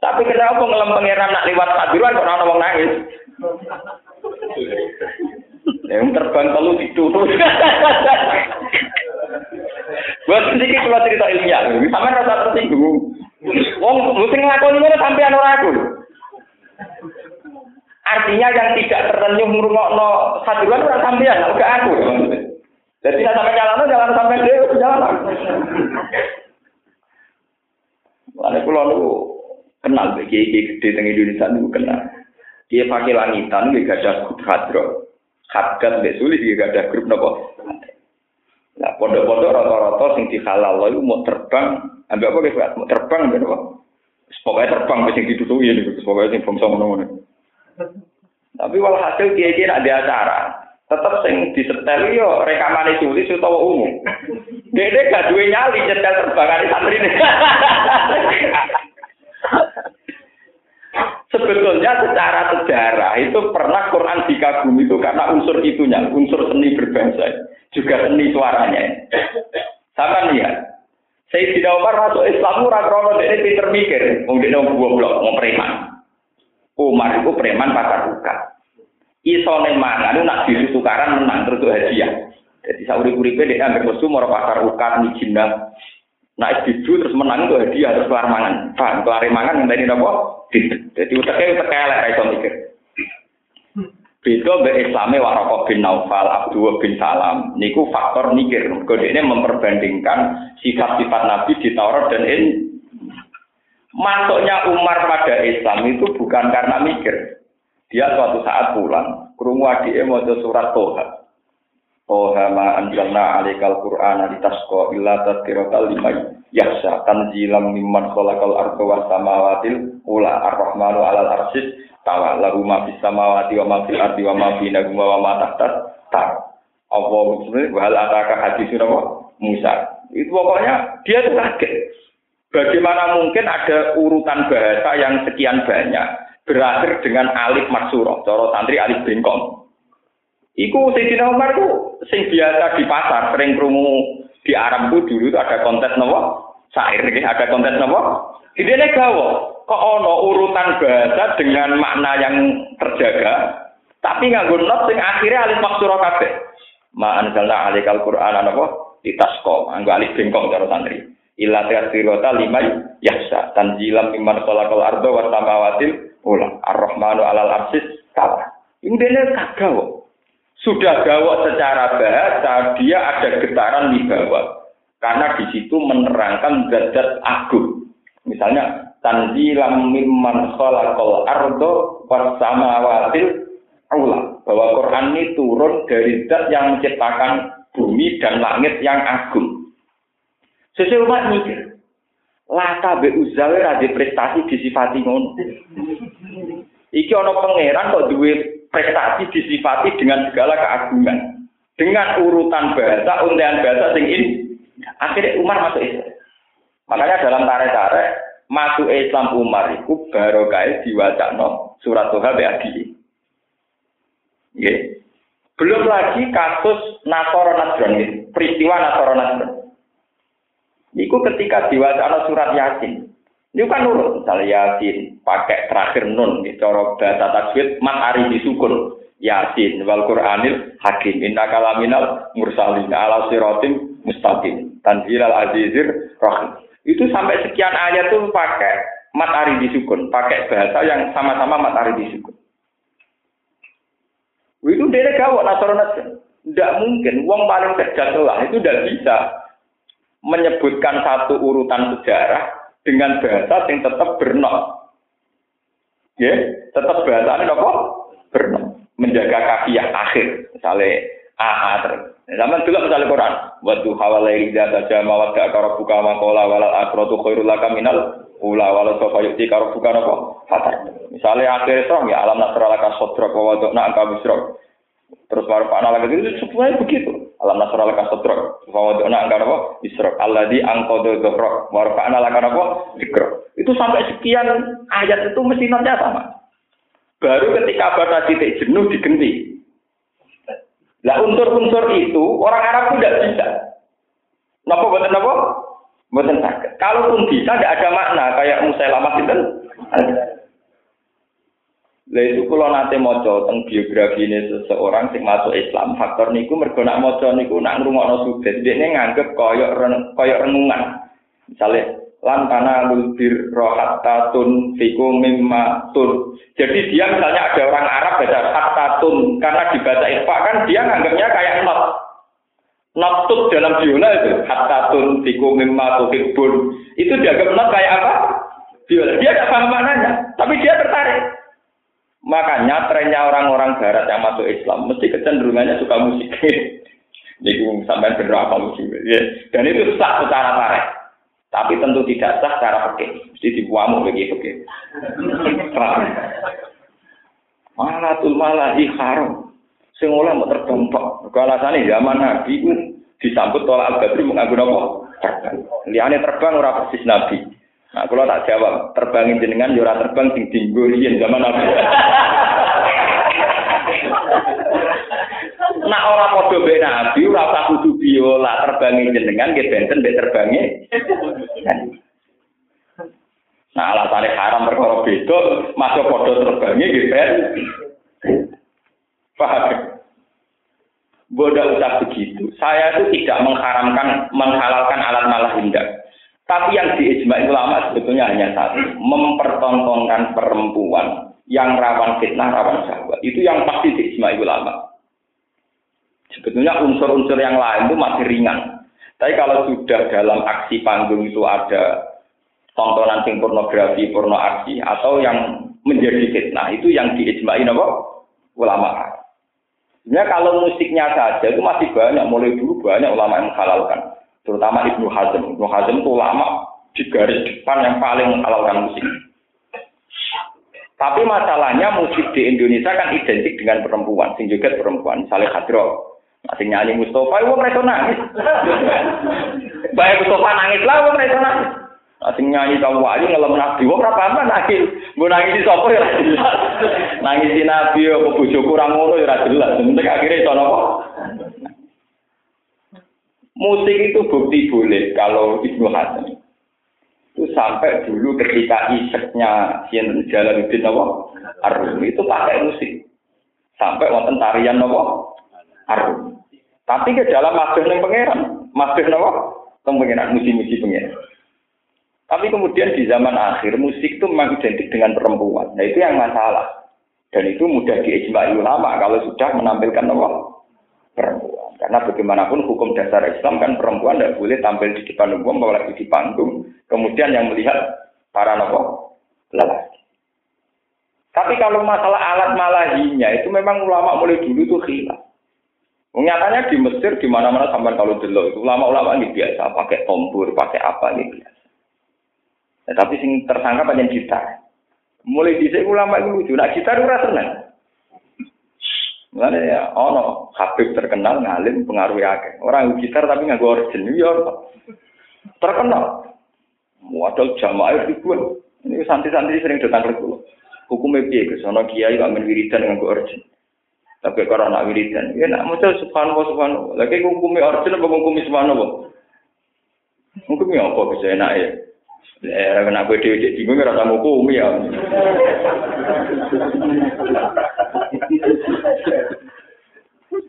Tapi kenapa ngelem pangeran nak lewat paduran kok ana wong nangis? Yang terbang telu ditutup. Buat sedikit kalau cerita ilmiah, sama rasa tersinggung. Wong mesti ngelakoni ini sampai ora aku. Artinya yang tidak tertenyum ngrungokno saduran ora sampean, enggak aku. Jadi tidak sampai jalan, jalan sampai dia jalan. Lalu pulau lu kenal bagi gede teng Indonesia lu kenal. Dia pakai langitan, dia gak ada hadro. Hadgat, dia sulit, dia gak ada grup nopo. Nah, pondok-pondok rata-rata sing dihalal itu mau terbang, ambil apa gitu, mau terbang gitu apa? Pokoknya terbang sing ditutupi ini, pokoknya sing bangsa ngono Tapi walhasil kiai-kiai ada acara, tetap sing disetel yo rekaman tulis utawa umum. Dede gak duwe nyali nyetel terbangan santri ini. Sebetulnya secara sejarah itu pernah Quran dikagumi itu karena unsur itunya, unsur seni berbahasa juga seni suaranya. Sama lihat. Sayyidina Umar masuk Islam ora krono ini pinter mikir, wong dene goblok, mau preman. Umar itu preman pasar buka. Isone mangan nak diri tukaran menang terus hadiah. Jadi sauri-uripe dia ambil kostum mau pasar ukat nih. Nah itu terus menang itu hadiah terus keluar mangan. Paham? Keluar mangan yang tadi nopo. Jadi utaknya utak elek iso mikir. Beda be Islame Waraqah bin Naufal, Abdullah bin Salam. Niku faktor mikir. Kode ini memperbandingkan sifat-sifat Nabi di Taurat dan ini. Masuknya Umar pada Islam itu bukan karena mikir. Dia suatu saat pulang, kerungu adiknya mau surat Toha. Toha ma anjalna alikal Qur'ana litasqa illa tadhkiratal liman yahsa tanzilam mimman khalaqal arda was samawatil ula ar-rahmanu alal arsis tawa lahu ma fis samawati wa ma fil ardi wa ma bainahuma wa ma tahtat tar Allah sebenarnya wal ataka hadis Musa. Itu pokoknya dia tuh kaget. Bagaimana mungkin ada urutan bahasa yang sekian banyak berakhir dengan alif maksuro coro santri alif bengkong Iku Sayyidina Umar itu sing biasa di pasar sering krungu di Arab itu dulu itu ada kontes nopo sair ada kontes nopo ini gawo kok ono urutan bahasa dengan makna yang terjaga, tapi nganggo not sing akhirnya alif maksura kabeh. Ma anzalna alikal Qur'an apa? Ditasko, nganggo alif bengkong cara santri. Illa tasirota lima yahsa tanjilam mimman khalaqal ardo wa samawatil ula ar-rahmanu alal arsis tawa. Ini dia kagak Sudah gawok secara bahasa, dia ada getaran di bawah. Karena di situ menerangkan zat-zat agung. Misalnya tanzilam mimman khalaqal ardo was samawatil ula bahwa Quran ini turun dari zat yang menciptakan bumi dan langit yang agung. Sesuai umat mikir, lata be uzawe rada prestasi disifati ngono. Iki ana pangeran kok duwe prestasi disifati dengan segala keagungan. Dengan urutan bahasa, untian bahasa sing ini. Akhirnya Umar masuk Islam. Makanya dalam tarik-tarik, masuk Islam Umar itu kaya no surat Tuhan. Yeah. Belum lagi kasus Nasoro Nasron, peristiwa Nasoro Nasron. Itu ketika diwacana surat Yasin. Itu kan nurut, misalnya Yasin, pakai terakhir nun, di coro bahasa tajwid, mat ari disukun. Yasin, wal Qur'anil hakim, inna kalaminal mursalin, ala sirotim mustaqim, tanzilal azizir rahim. Itu sampai sekian ayat tuh pakai mat ari disukun, pakai bahasa yang sama-sama mat ari disukun. Itu dia gawat nasronat. Tidak mungkin, uang paling cerdas lah, itu tidak bisa menyebutkan satu urutan sejarah dengan bahasa yang tetap bernok. Ya, tetap bahasa ini apa? Bernok. Menjaga kafiyah akhir. Misalnya AA terus. Zaman dulu misalnya Quran. Wadu hawalai rida saja mawat gak karo buka makola walal akrotu khairul laka minal ula walau sofa yukti karo buka nopo fatar. Misalnya akhir itu ya alam nasralaka sodrok wa wadokna angka bisrok. Terus baru pak lagi itu semuanya begitu. Alam nasrul laka sodrok. Bahwa dona angka apa? Allah di angkodo dorok. Baru pak laka apa? Dikrok. Itu sampai sekian ayat itu mesti nanti sama. Baru ketika batas titik jenuh digenti. Lah unsur-unsur itu orang Arab tidak bisa. Napa buatan apa? Buatan sakit. Kalaupun bisa tidak ada makna kayak Musailamah itu. Lah itu kalau nanti maca tentang biografi ini seseorang sing masuk Islam, faktor niku mergo nak maca niku nak ngrungokno sugih, dhekne nganggep koyok koyok renungan. Misalnya lan kana lulbir rohatatun fiku mimma tun. Jadi dia misalnya ada orang Arab baca hatatun karena dibaca ikhfa kan dia nganggapnya kayak not. Tut dalam biola itu hatatun fiku mimma tuhibbun. Itu dianggap not kayak apa? Dia tidak paham maknanya, tapi dia tertarik. Makanya trennya orang-orang barat yang masuk Islam mesti kecenderungannya suka musik. Jadi sampai berapa musik. Ya. Dan itu sah secara tarik. Tapi tentu tidak sah secara pekeh. Mesti dibuamu bagi pekeh. Malatul malahi haram. Sing oleh mau terbang tok. Alasannya zaman Nabi disambut tolak al-badri menganggur apa? Liane terbang ora persis Nabi. Nah, kalau tak jawab, terbangin jenengan, yura ya terbang sing dinggo zaman Nabi. Nak orang podo be Nabi, ora kudu biola terbangin jenengan, nggih benten be terbangin. Nah, alasannya haram perkara beda, masuk podo terbangin nggih ben. Paham? Bodoh usah begitu. Saya itu tidak mengharamkan, menghalalkan alat malah indah. Tapi yang diijma ulama sebetulnya hanya satu, mempertontonkan perempuan yang rawan fitnah, rawan syahwat. Itu yang pasti diijma ulama. Sebetulnya unsur-unsur yang lain itu masih ringan. Tapi kalau sudah dalam aksi panggung itu ada tontonan sing pornografi, porno aksi, atau yang menjadi fitnah, itu yang diijmain apa? Ulama. Sebenarnya kalau musiknya saja itu masih banyak, mulai dulu banyak ulama yang menghalalkan terutama Ibnu Hazm. Ibnu Hazm itu lama di garis depan yang paling menghalalkan musik. Tapi masalahnya musik di Indonesia kan identik dengan perempuan, sing juga perempuan, misalnya Hadro. Masih nyanyi Mustafa, wong mereka nangis. Baik Mustafa nangis lah, wong mereka nangis. Masih nyanyi kamu wali ngelem nabi, wong apa apa nangis. Gue nangis di sopo ya Nangis di nabi, bujuk kurang ngono ya jelas. Penting akhirnya itu apa? Musik itu bukti boleh kalau Ibnu Hasan. Itu sampai dulu ketika iseknya Sinten Jalaluddin Nawa Arum itu pakai musik. Sampai wonten tarian Nawa Arum. Tapi ke dalam masjid yang pangeran, masjid Nawa pangeran musim-musim pangeran. Tapi kemudian di zaman akhir musik itu memang identik dengan perempuan. Nah itu yang masalah. Dan itu mudah diijmai ulama kalau sudah menampilkan Nawa perempuan. Karena bagaimanapun hukum dasar Islam kan perempuan tidak boleh tampil di depan umum, apalagi di panggung. Kemudian yang melihat para nopo lelaki. Tapi kalau masalah alat malahinya itu memang ulama mulai dulu itu hilang. Nyatanya di Mesir di mana-mana sampai kalau dulu itu ulama-ulama ini biasa pakai tombur, pakai apa ini biasa. Ya, tapi sing tersangka banyak gitar. Mulai di ulama itu lucu, nah gitar itu seneng. Mulane ya ono Habib terkenal ngalim pengaruh akeh. Orang gitar tapi nganggo organ ya terkenal. Modal jamaah ribuan. Ini santri-santri sering datang ke kulo. Hukumnya piye ke sono kiai kok men wiridan nganggo organ. Tapi kalau anak wiridan, ya nak maca subhanallah subhanallah. Lagi hukumnya organ apa hukumnya subhanallah? Hukumnya apa bisa enak ya? Eh, kena dewi cek bingung rasa hukum ya.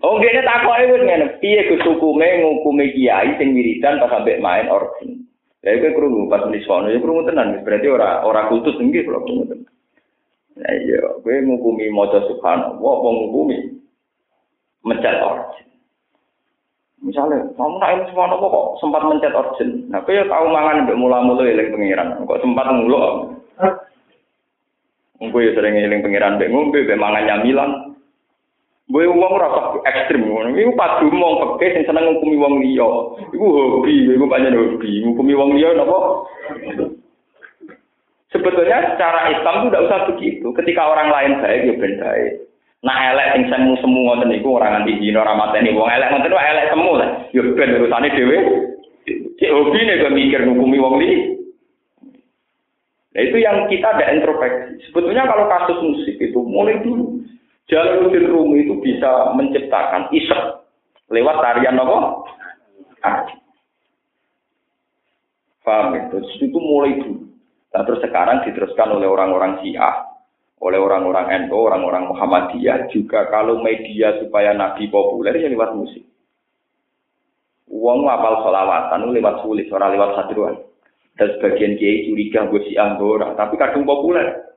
Oh, gini tak kok itu ngene. Piye Gus hukume ngukumi kiai sing wiridan pas sampai main organ. Ya iku krungu pas di sono ya krungu tenan berarti ora ora kultus nggih kula krungu tenan. Nah iya, kowe ngukumi maca subhanallah apa ngukumi mencet organ. Misalnya, kamu nak ilmu subhanallah kok sempat mencet organ. Nah, kowe tau mangan mbek mula-mula eling pengiran. Kok sempat nguluk. Kowe ya sering eling pengiran mbek ngombe mbek mangan nyamilan. Gue uang rasa ekstrim, ini padu mau pakai yang seneng ngukumi uang liya. Iku hobi, iku banyak hobi, ngukumi uang liya, nopo. Sebetulnya secara Islam itu tidak usah begitu. Ketika orang lain baik, ya ben baik. Nah elek sing semu semu ngoten niku ora nganti dina ora mateni wong elek ngoten wae elek semu lah. Ya ben urusane dhewe. Cek hobi nek mikir ngukumi wong liya. Nah itu yang kita ada introspeksi. Sebetulnya kalau kasus musik itu mulai dulu Jalaluddin Rumi itu bisa menciptakan isek lewat tarian apa? Paham itu? Itu mulai dulu. Nah, terus sekarang diteruskan oleh orang-orang Syiah, oleh orang-orang NU, orang-orang Muhammadiyah juga kalau media supaya Nabi populer ya lewat musik. Uang apal solawatan lewat sulit, orang lewat sadruan. Dan sebagian kiai curiga gue si orang, tapi kadung populer.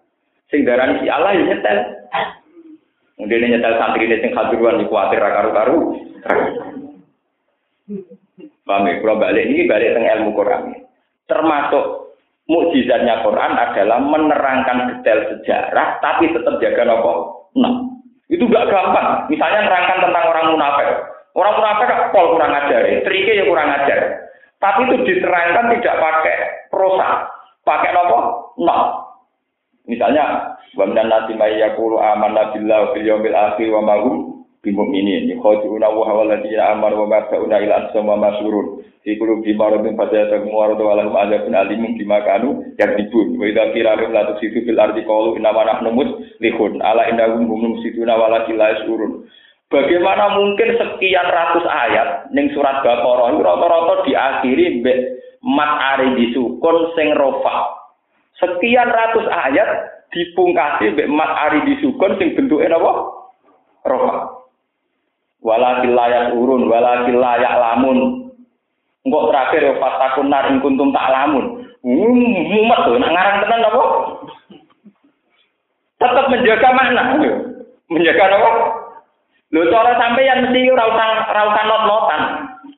Sing darani si Allah ya nyetel. Mungkin nyetel santri ini sing hadiruan di kuatir karu-karu. Ya? Kalau balik ini balik tentang ilmu Quran. Termasuk mukjizatnya Quran adalah menerangkan detail sejarah, tapi tetap jaga nopo. Nah, itu gak gampang. Misalnya menerangkan tentang orang munafik. Orang munafik pol kurang ajar, triknya ya kurang ajar. Tapi itu diterangkan tidak pakai prosa, pakai nopo. Nah, Misalnya, wa minan nasi may yaqulu amanna billahi bil yawmil akhir wa ma hum bimu'minin. Yukhadi'una wa huwa alladziina amanu wa ma ta'una ila ansam wa masurun. Fi qulubi maradun fadayatakum wa radu wa lahum adzabun alimun bima kanu yakdibun. Wa idza qila lahum la tusidu fil ardi qalu inna ma nahnu muslihun. Ala innahum hum mufsiduna walakin la yashurun. Bagaimana mungkin sekian ratus ayat ning surat Baqarah rata-rata diakhiri mbek mat ari disukun sing rofa Sekian ratus ayat dipungkasi mbek mat ari disukun sing bentuke napa? Rofa. Walakil layak urun, walakil layak lamun. Engkau terakhir ya fatakun nar ing kuntum tak lamun. Hmm, mumet tuh, nak ngarang tenan apa? Tetap menjaga makna. Menjaga apa? Lho cara sampeyan mesti ora usah not-notan.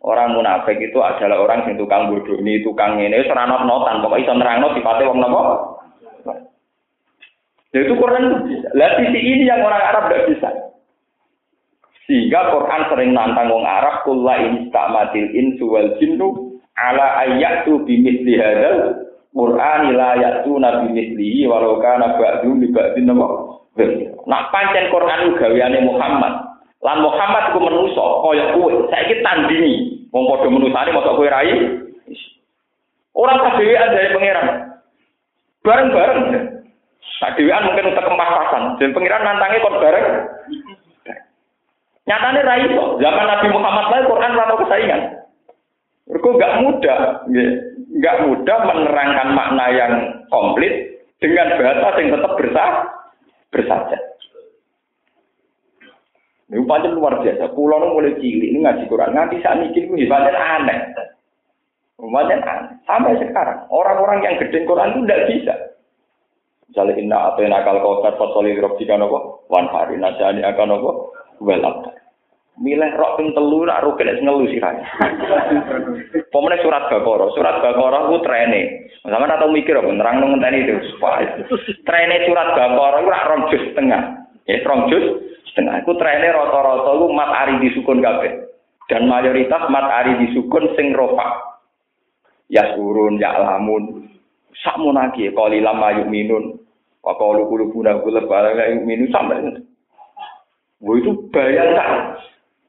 Orang munafik itu adalah orang yang tukang bodoh ini, tukang ini, ora not-notan. Pokoknya iso nerangno sifatnya wong napa? Nah, itu Quran itu bisa. Lah sisi ini yang orang Arab tidak bisa. Sehingga Quran sering nantang wong Arab kullu instamatil insu wal jinnu ala ayatu bimithli hadzal Qur'an la ya'tuna bimithlihi walau kana ba'du li ba'din Nak pancen Quran gaweane Muhammad. Lan Muhammad ku menuso kaya kowe. Saiki tandingi wong padha menusane mosok kowe rai. Orang kadewean dari pangeran. Bareng-bareng. Kadewean mungkin untuk kempasan. Dan pangeran nantangnya kok bareng. Nyatanya rai kok. Zaman Nabi Muhammad lain Quran rano kesaingan. Mereka gak mudah, gak mudah menerangkan makna yang komplit dengan bahasa yang tetap bersah, bersaja. Ini pancen luar biasa. Pulau nu mulai cilik ini ngaji Quran nganti saat ini itu hebatnya aneh. Pancen aneh. Sampai sekarang orang-orang yang gede Quran itu tidak bisa. Misalnya inna atau nakal kautar fasoli robjika nopo wan hari nasani akan nopo welap. Milih rok ping telu nak rugen ngelu sirane. Pemene surat Baqarah, surat Baqarah ku trene. Sama atau mikir apa nerang nang ngenteni itu. Trene surat Baqarah ku rak rong juz setengah. Ya rong juz setengah. Iku trennya rata-rata lu mat ari disukun kabeh. Dan mayoritas mat ari disukun sing rofa. Ya surun, ya lamun. Sakmu lagi, kalau lama yuk minun. Wa qalu qulubuna qulub ala minun sampai Wah itu bayangkan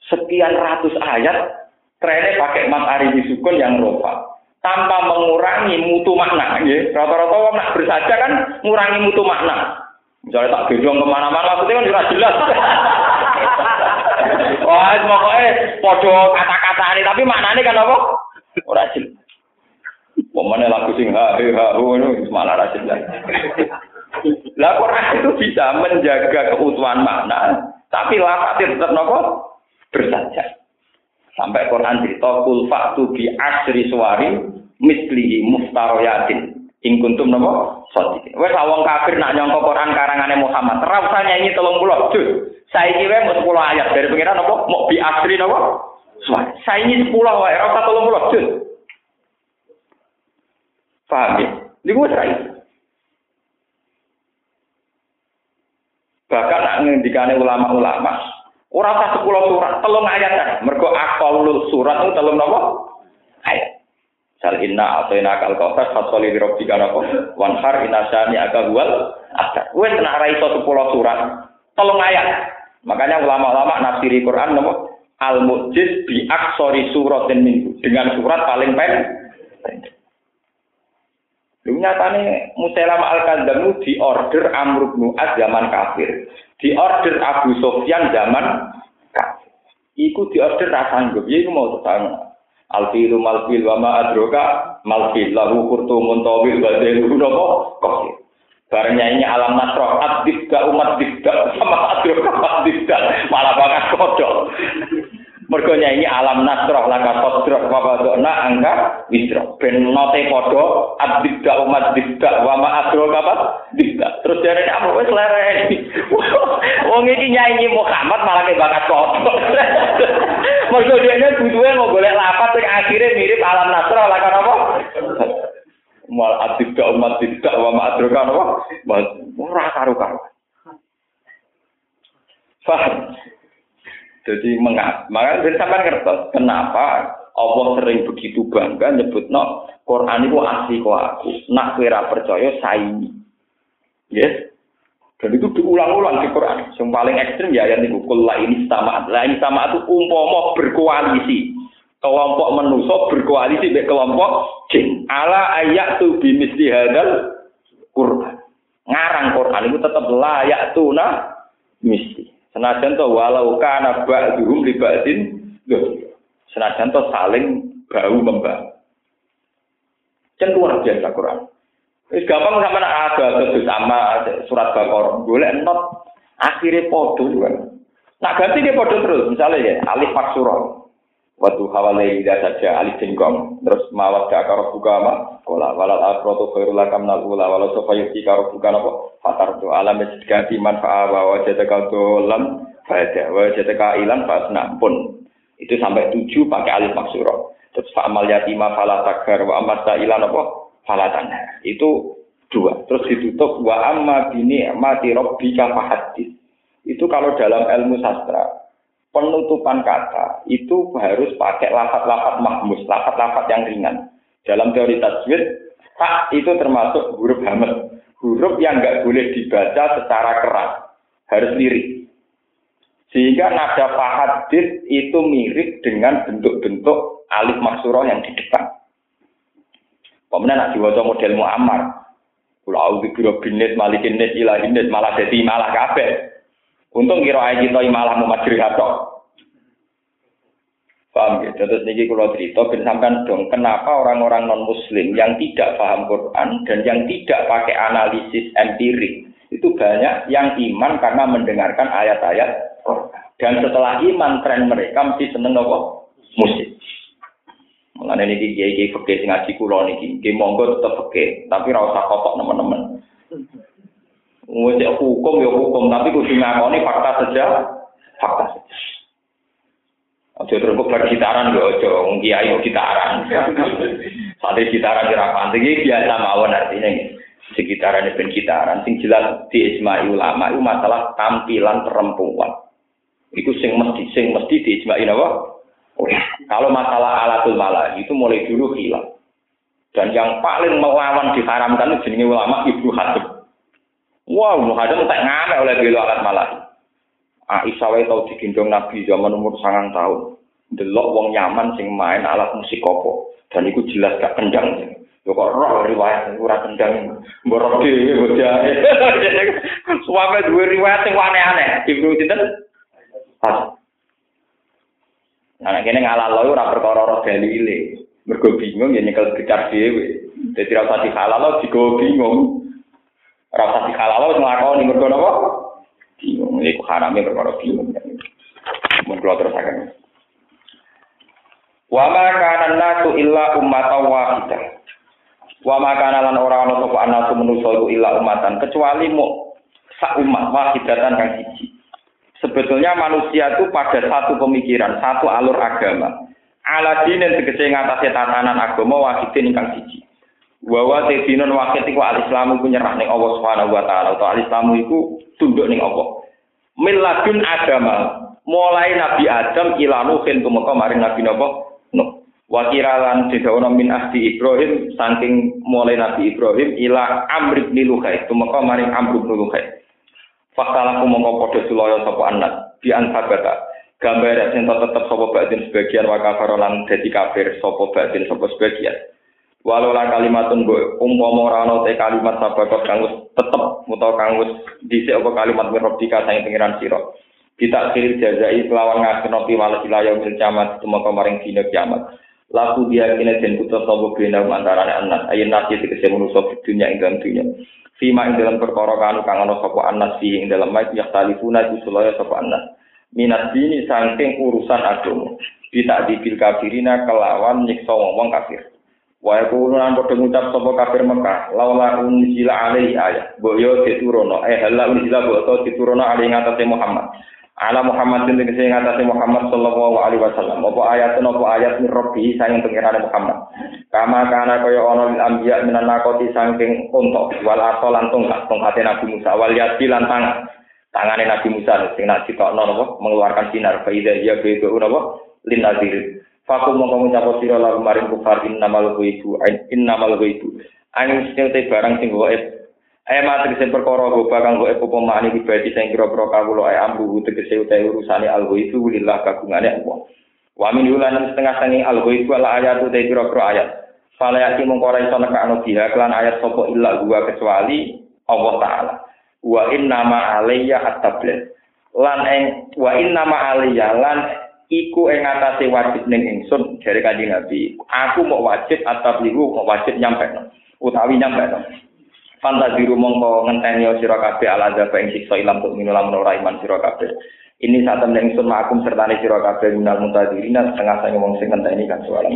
sekian ratus ayat trennya pakai mat ari sukun yang rofa tanpa mengurangi mutu makna. Ya. Rata-rata orang nak bersaja kan mengurangi mutu makna. Misalnya tak gendong ke mana-mana, maksudnya kan jelas jelas. Wah, pokoknya podo kata-kata ini, tapi maknanya kan apa? Ora jelas. Pemane lagu sing ha he ha ho itu malah ra jelas. Lah Quran itu bisa menjaga keutuhan makna, tapi lafaznya tetap nopo bersaja. Sampai Quran cerita kul faktu bi asri suwari mislihi muftaroyatin. Ing kuntum napa? Sadiq. Wes wong kafir nak nyangka Quran karangane Muhammad. Ora usah nyanyi 30 juz. Saiki wae mau 10 ayat dari pengiran napa? Mau bi asri napa? Saiki 10 wae ora usah 30 juz. Paham ya? Niku wis ra Bahkan nak ngendikane ulama-ulama, ora usah 10 surat, telung ayat kan. Mergo surat itu telung napa? Ayat. Sal inna atayna kal kautsar fasoli li rabbika napa wanhar inasani aga huwal abtar. Wis nak ra iso 10 surat, telung ayat. Makanya ulama-ulama nafsiri Quran napa al mujiz bi aksori suratin minggu dengan surat paling pendek. Lu nyatane Musailama al-Kadzab di order Amr bin Az zaman kafir. Di order Abu Sofyan zaman kafir. Iku di order rasanggup. Ya iku mau tetangga. Alfilu malfil wa ma malfil lahu kurtumun tawil wa zailuhu nopo kofir. Barangnya ini alam nasroh adibda umat dibda sama adroka adibda malah banget kodok. Mergonya ini alam nasroh laka sodroh wa badokna angka wisroh. Ben note podo umat dibda wa ma adroka apa dibda. Terus dari apa wes leren. Wong ini nyanyi Muhammad malah ke bakat kodok. Mergo dene butuhe mau golek lapat sing akhirnya mirip alam nasroh laka apa? Mal adibda umat dibda wa ma adroka apa? Ora karo-karo. Faham? Jadi mengapa? Maka ben sampean ngertos kenapa Allah sering begitu bangga nyebut no Quran itu asli kok aku. Nak kira percaya saingi. Yes. Dan itu diulang-ulang di Quran. Yang paling ekstrim ya yang itu kula ini sama. Lah ini sama itu umpama berkoalisi. Kelompok manusia berkoalisi dengan kelompok jin. Ala ayat tu bimisli hadal Quran. Ngarang Quran itu tetap layak tuna mesti. Senajan to walau kana ba'dhum li ba'din Senajan to saling bau membau. Kan luar biasa Quran. Wis gampang sama ada ada sama surat Baqarah. Golek not akhirnya podo juga. Nah ganti dia podo terus. Misalnya ya alif pak surah. Waktu hawalai tidak saja alif jengkong. Terus mawat ke akar buka ma. Kola walal akrotu khairul lakam nal ula. Walau sofa yuki karo buka nopo. Fatar tu alam ganti manfaat wa jataka dolam. Faedah wa jataka ilan fasna pun. Itu sampai tujuh pakai alif maksuro. Terus fa'amal yatima fala tagar wa amat ilan nopo. Fala Itu dua. Terus ditutup wa amma bini mati robbika fahadis. Itu kalau dalam ilmu sastra penutupan kata itu harus pakai lafat-lafat mahmus, lafat-lafat yang ringan. Dalam teori tajwid, tak itu termasuk huruf hamil. Huruf yang nggak boleh dibaca secara keras, harus lirik. Sehingga nada fahadid itu mirip dengan bentuk-bentuk alif maksurah yang di depan. Kemudian nak diwaca model Muammar. Kulau dikira binit malikin net ilahin net malah jadi malah kabeh. Untung kira aja kita malah mau majri hatok. Paham ya? Terus niki kalau cerita, dong, kenapa orang-orang non Muslim yang tidak paham Quran dan yang tidak pakai analisis empirik itu banyak yang iman karena mendengarkan ayat-ayat Dan setelah iman, tren mereka mesti seneng apa? Musik. Mengenai ini kiai kiai fakir ngaji kiai monggo tetap fakir, tapi rasa kotok teman-teman. Ngecek hukum ya hukum, tapi kudu ngakoni fakta saja, fakta saja. Ojo terus kok bergitaran ya ojo, kiai kok gitaran. Sate gitaran kira panting biasa mawon artinya sekitaran ben gitaran sing jelas di ijma ulama itu masalah tampilan perempuan. Itu sing mesti sing mesti di ijma apa? Oh, kalau masalah alatul malah itu mulai dulu hilang. Dan yang paling melawan diharamkan itu jenenge ulama Ibnu Hazm. Wow, muhadam tak ngamek oleh belo alat malah. Aisyah wae tau digendong Nabi zaman umur sangang tahun. Delok wong Yaman sing main alat musik apa. Dan itu jelas gak kendang. Yo kok roh riwayat ora kendang. Mbok dhewe bojahe. Suame duwe riwayat sing aneh-aneh. Ibnu sinten? Nah, kene ngalalo ora perkara roh dalile. Mergo bingung ya nyekel gecar dhewe. Dadi ora usah dihalalo digo bingung. Ora usah dihalalo wis nglakoni mergo napa? bingung. Iku harame perkara bingung. Mun kula terusaken. Wa ma kana nasu illa ummatan wahidah. Wa ma kana lan ora ana sapa anasu manusa illa ummatan kecuali mu sak umat wahidatan kang siji. Sebetulnya manusia itu pada satu pemikiran satu alur agama. Ala dinen tegese ngatasi tatanan agama wahidin ingkang siji Wawa tedinun wakit iku al-islamu nyerah ning Allah Subhanahu wa taala utawa al-islamu iku tunduk ning Allah. Miladun agama mulai Nabi Adam ila Nuhin tumeka maring Nabi napa? Nuh. Wa kiralan min ahdi Ibrahim saking mulai Nabi Ibrahim ila Amr bin Luhai tumeka maring Amr bin Luhai. Fakala mongko padha sulaya sapa anak bi ansabata. Gambar sing tetep sapa batin sebagian wa kafarolan dadi kafir sapa batin sapa sebagian. Walau lah kalimatun gue umpama ora ana te kalimat sabakot kang wis tetep utawa kang wis apa kalimat mirobdika sang pengiran sira. Kita kiri jazai kelawan ngasono piwales wilayah mil camat tumeka maring dina kiamat. Laku dia kene den putus sapa bena antarané anak ayen nasi tegese manusa dunya ing dalam dunya. Fima ing dalam perkara kanu kang ana anas fi ing dalam mayit ya talifuna sulaya sapa anas. Minat dini saking urusan agama. Kita dibil kafirina kelawan nyiksa wong kafir Wa yaqulu lan padha ngucap sapa kafir Mekah, laula unzila alaihi ayat. Mbok yo diturono, eh hala unzila mbok to diturono alaihi ngatasé Muhammad. Ala Muhammad sing tegese ngatasé Muhammad sallallahu alaihi wasallam. Apa ayat apa ayat min rabbi sayang pengirane Muhammad. Kama kana kaya ana lil anbiya minan nakoti saking unta wal asal lan tongkat tongkate Nabi Musa wal yadi lan tangan. Tangane Nabi Musa sing nak ditokno napa mengeluarkan sinar fa idza ya baitu napa lin nadir. Faku mongko ngucap sira lagu maring kufar innamal ghaibu innamal ghaibu. Angin sing te barang sing gaib. Ayo mati kese perkara goba kang gaib apa mani ibadi sing kira-kira kawula ae ambu tegese utahe urusane al ghaibu lillah kagungane Allah. Wa min ulan setengah sangi al ghaibu ala ayat te kira-kira ayat. Fala yati mongko ora iso nekakno biha kelan ayat sapa illa gua kecuali Allah taala. Wa inna ma alayya at-tabligh. Lan eng wa inna ma alayya lan iku ing atase wajib ning ingsun dari kanjeng Nabi. Aku mau wajib atau liru mau wajib nyampe utawi nyampe no. Fantasiru mongko ngenteni sira kabeh ala zaba ing siksa ilam tuk minula ora iman sira kabeh. Ini saat temen ingsun makum serta sira kabeh minal mutadirina setengah sange wong sing ngenteni kan soal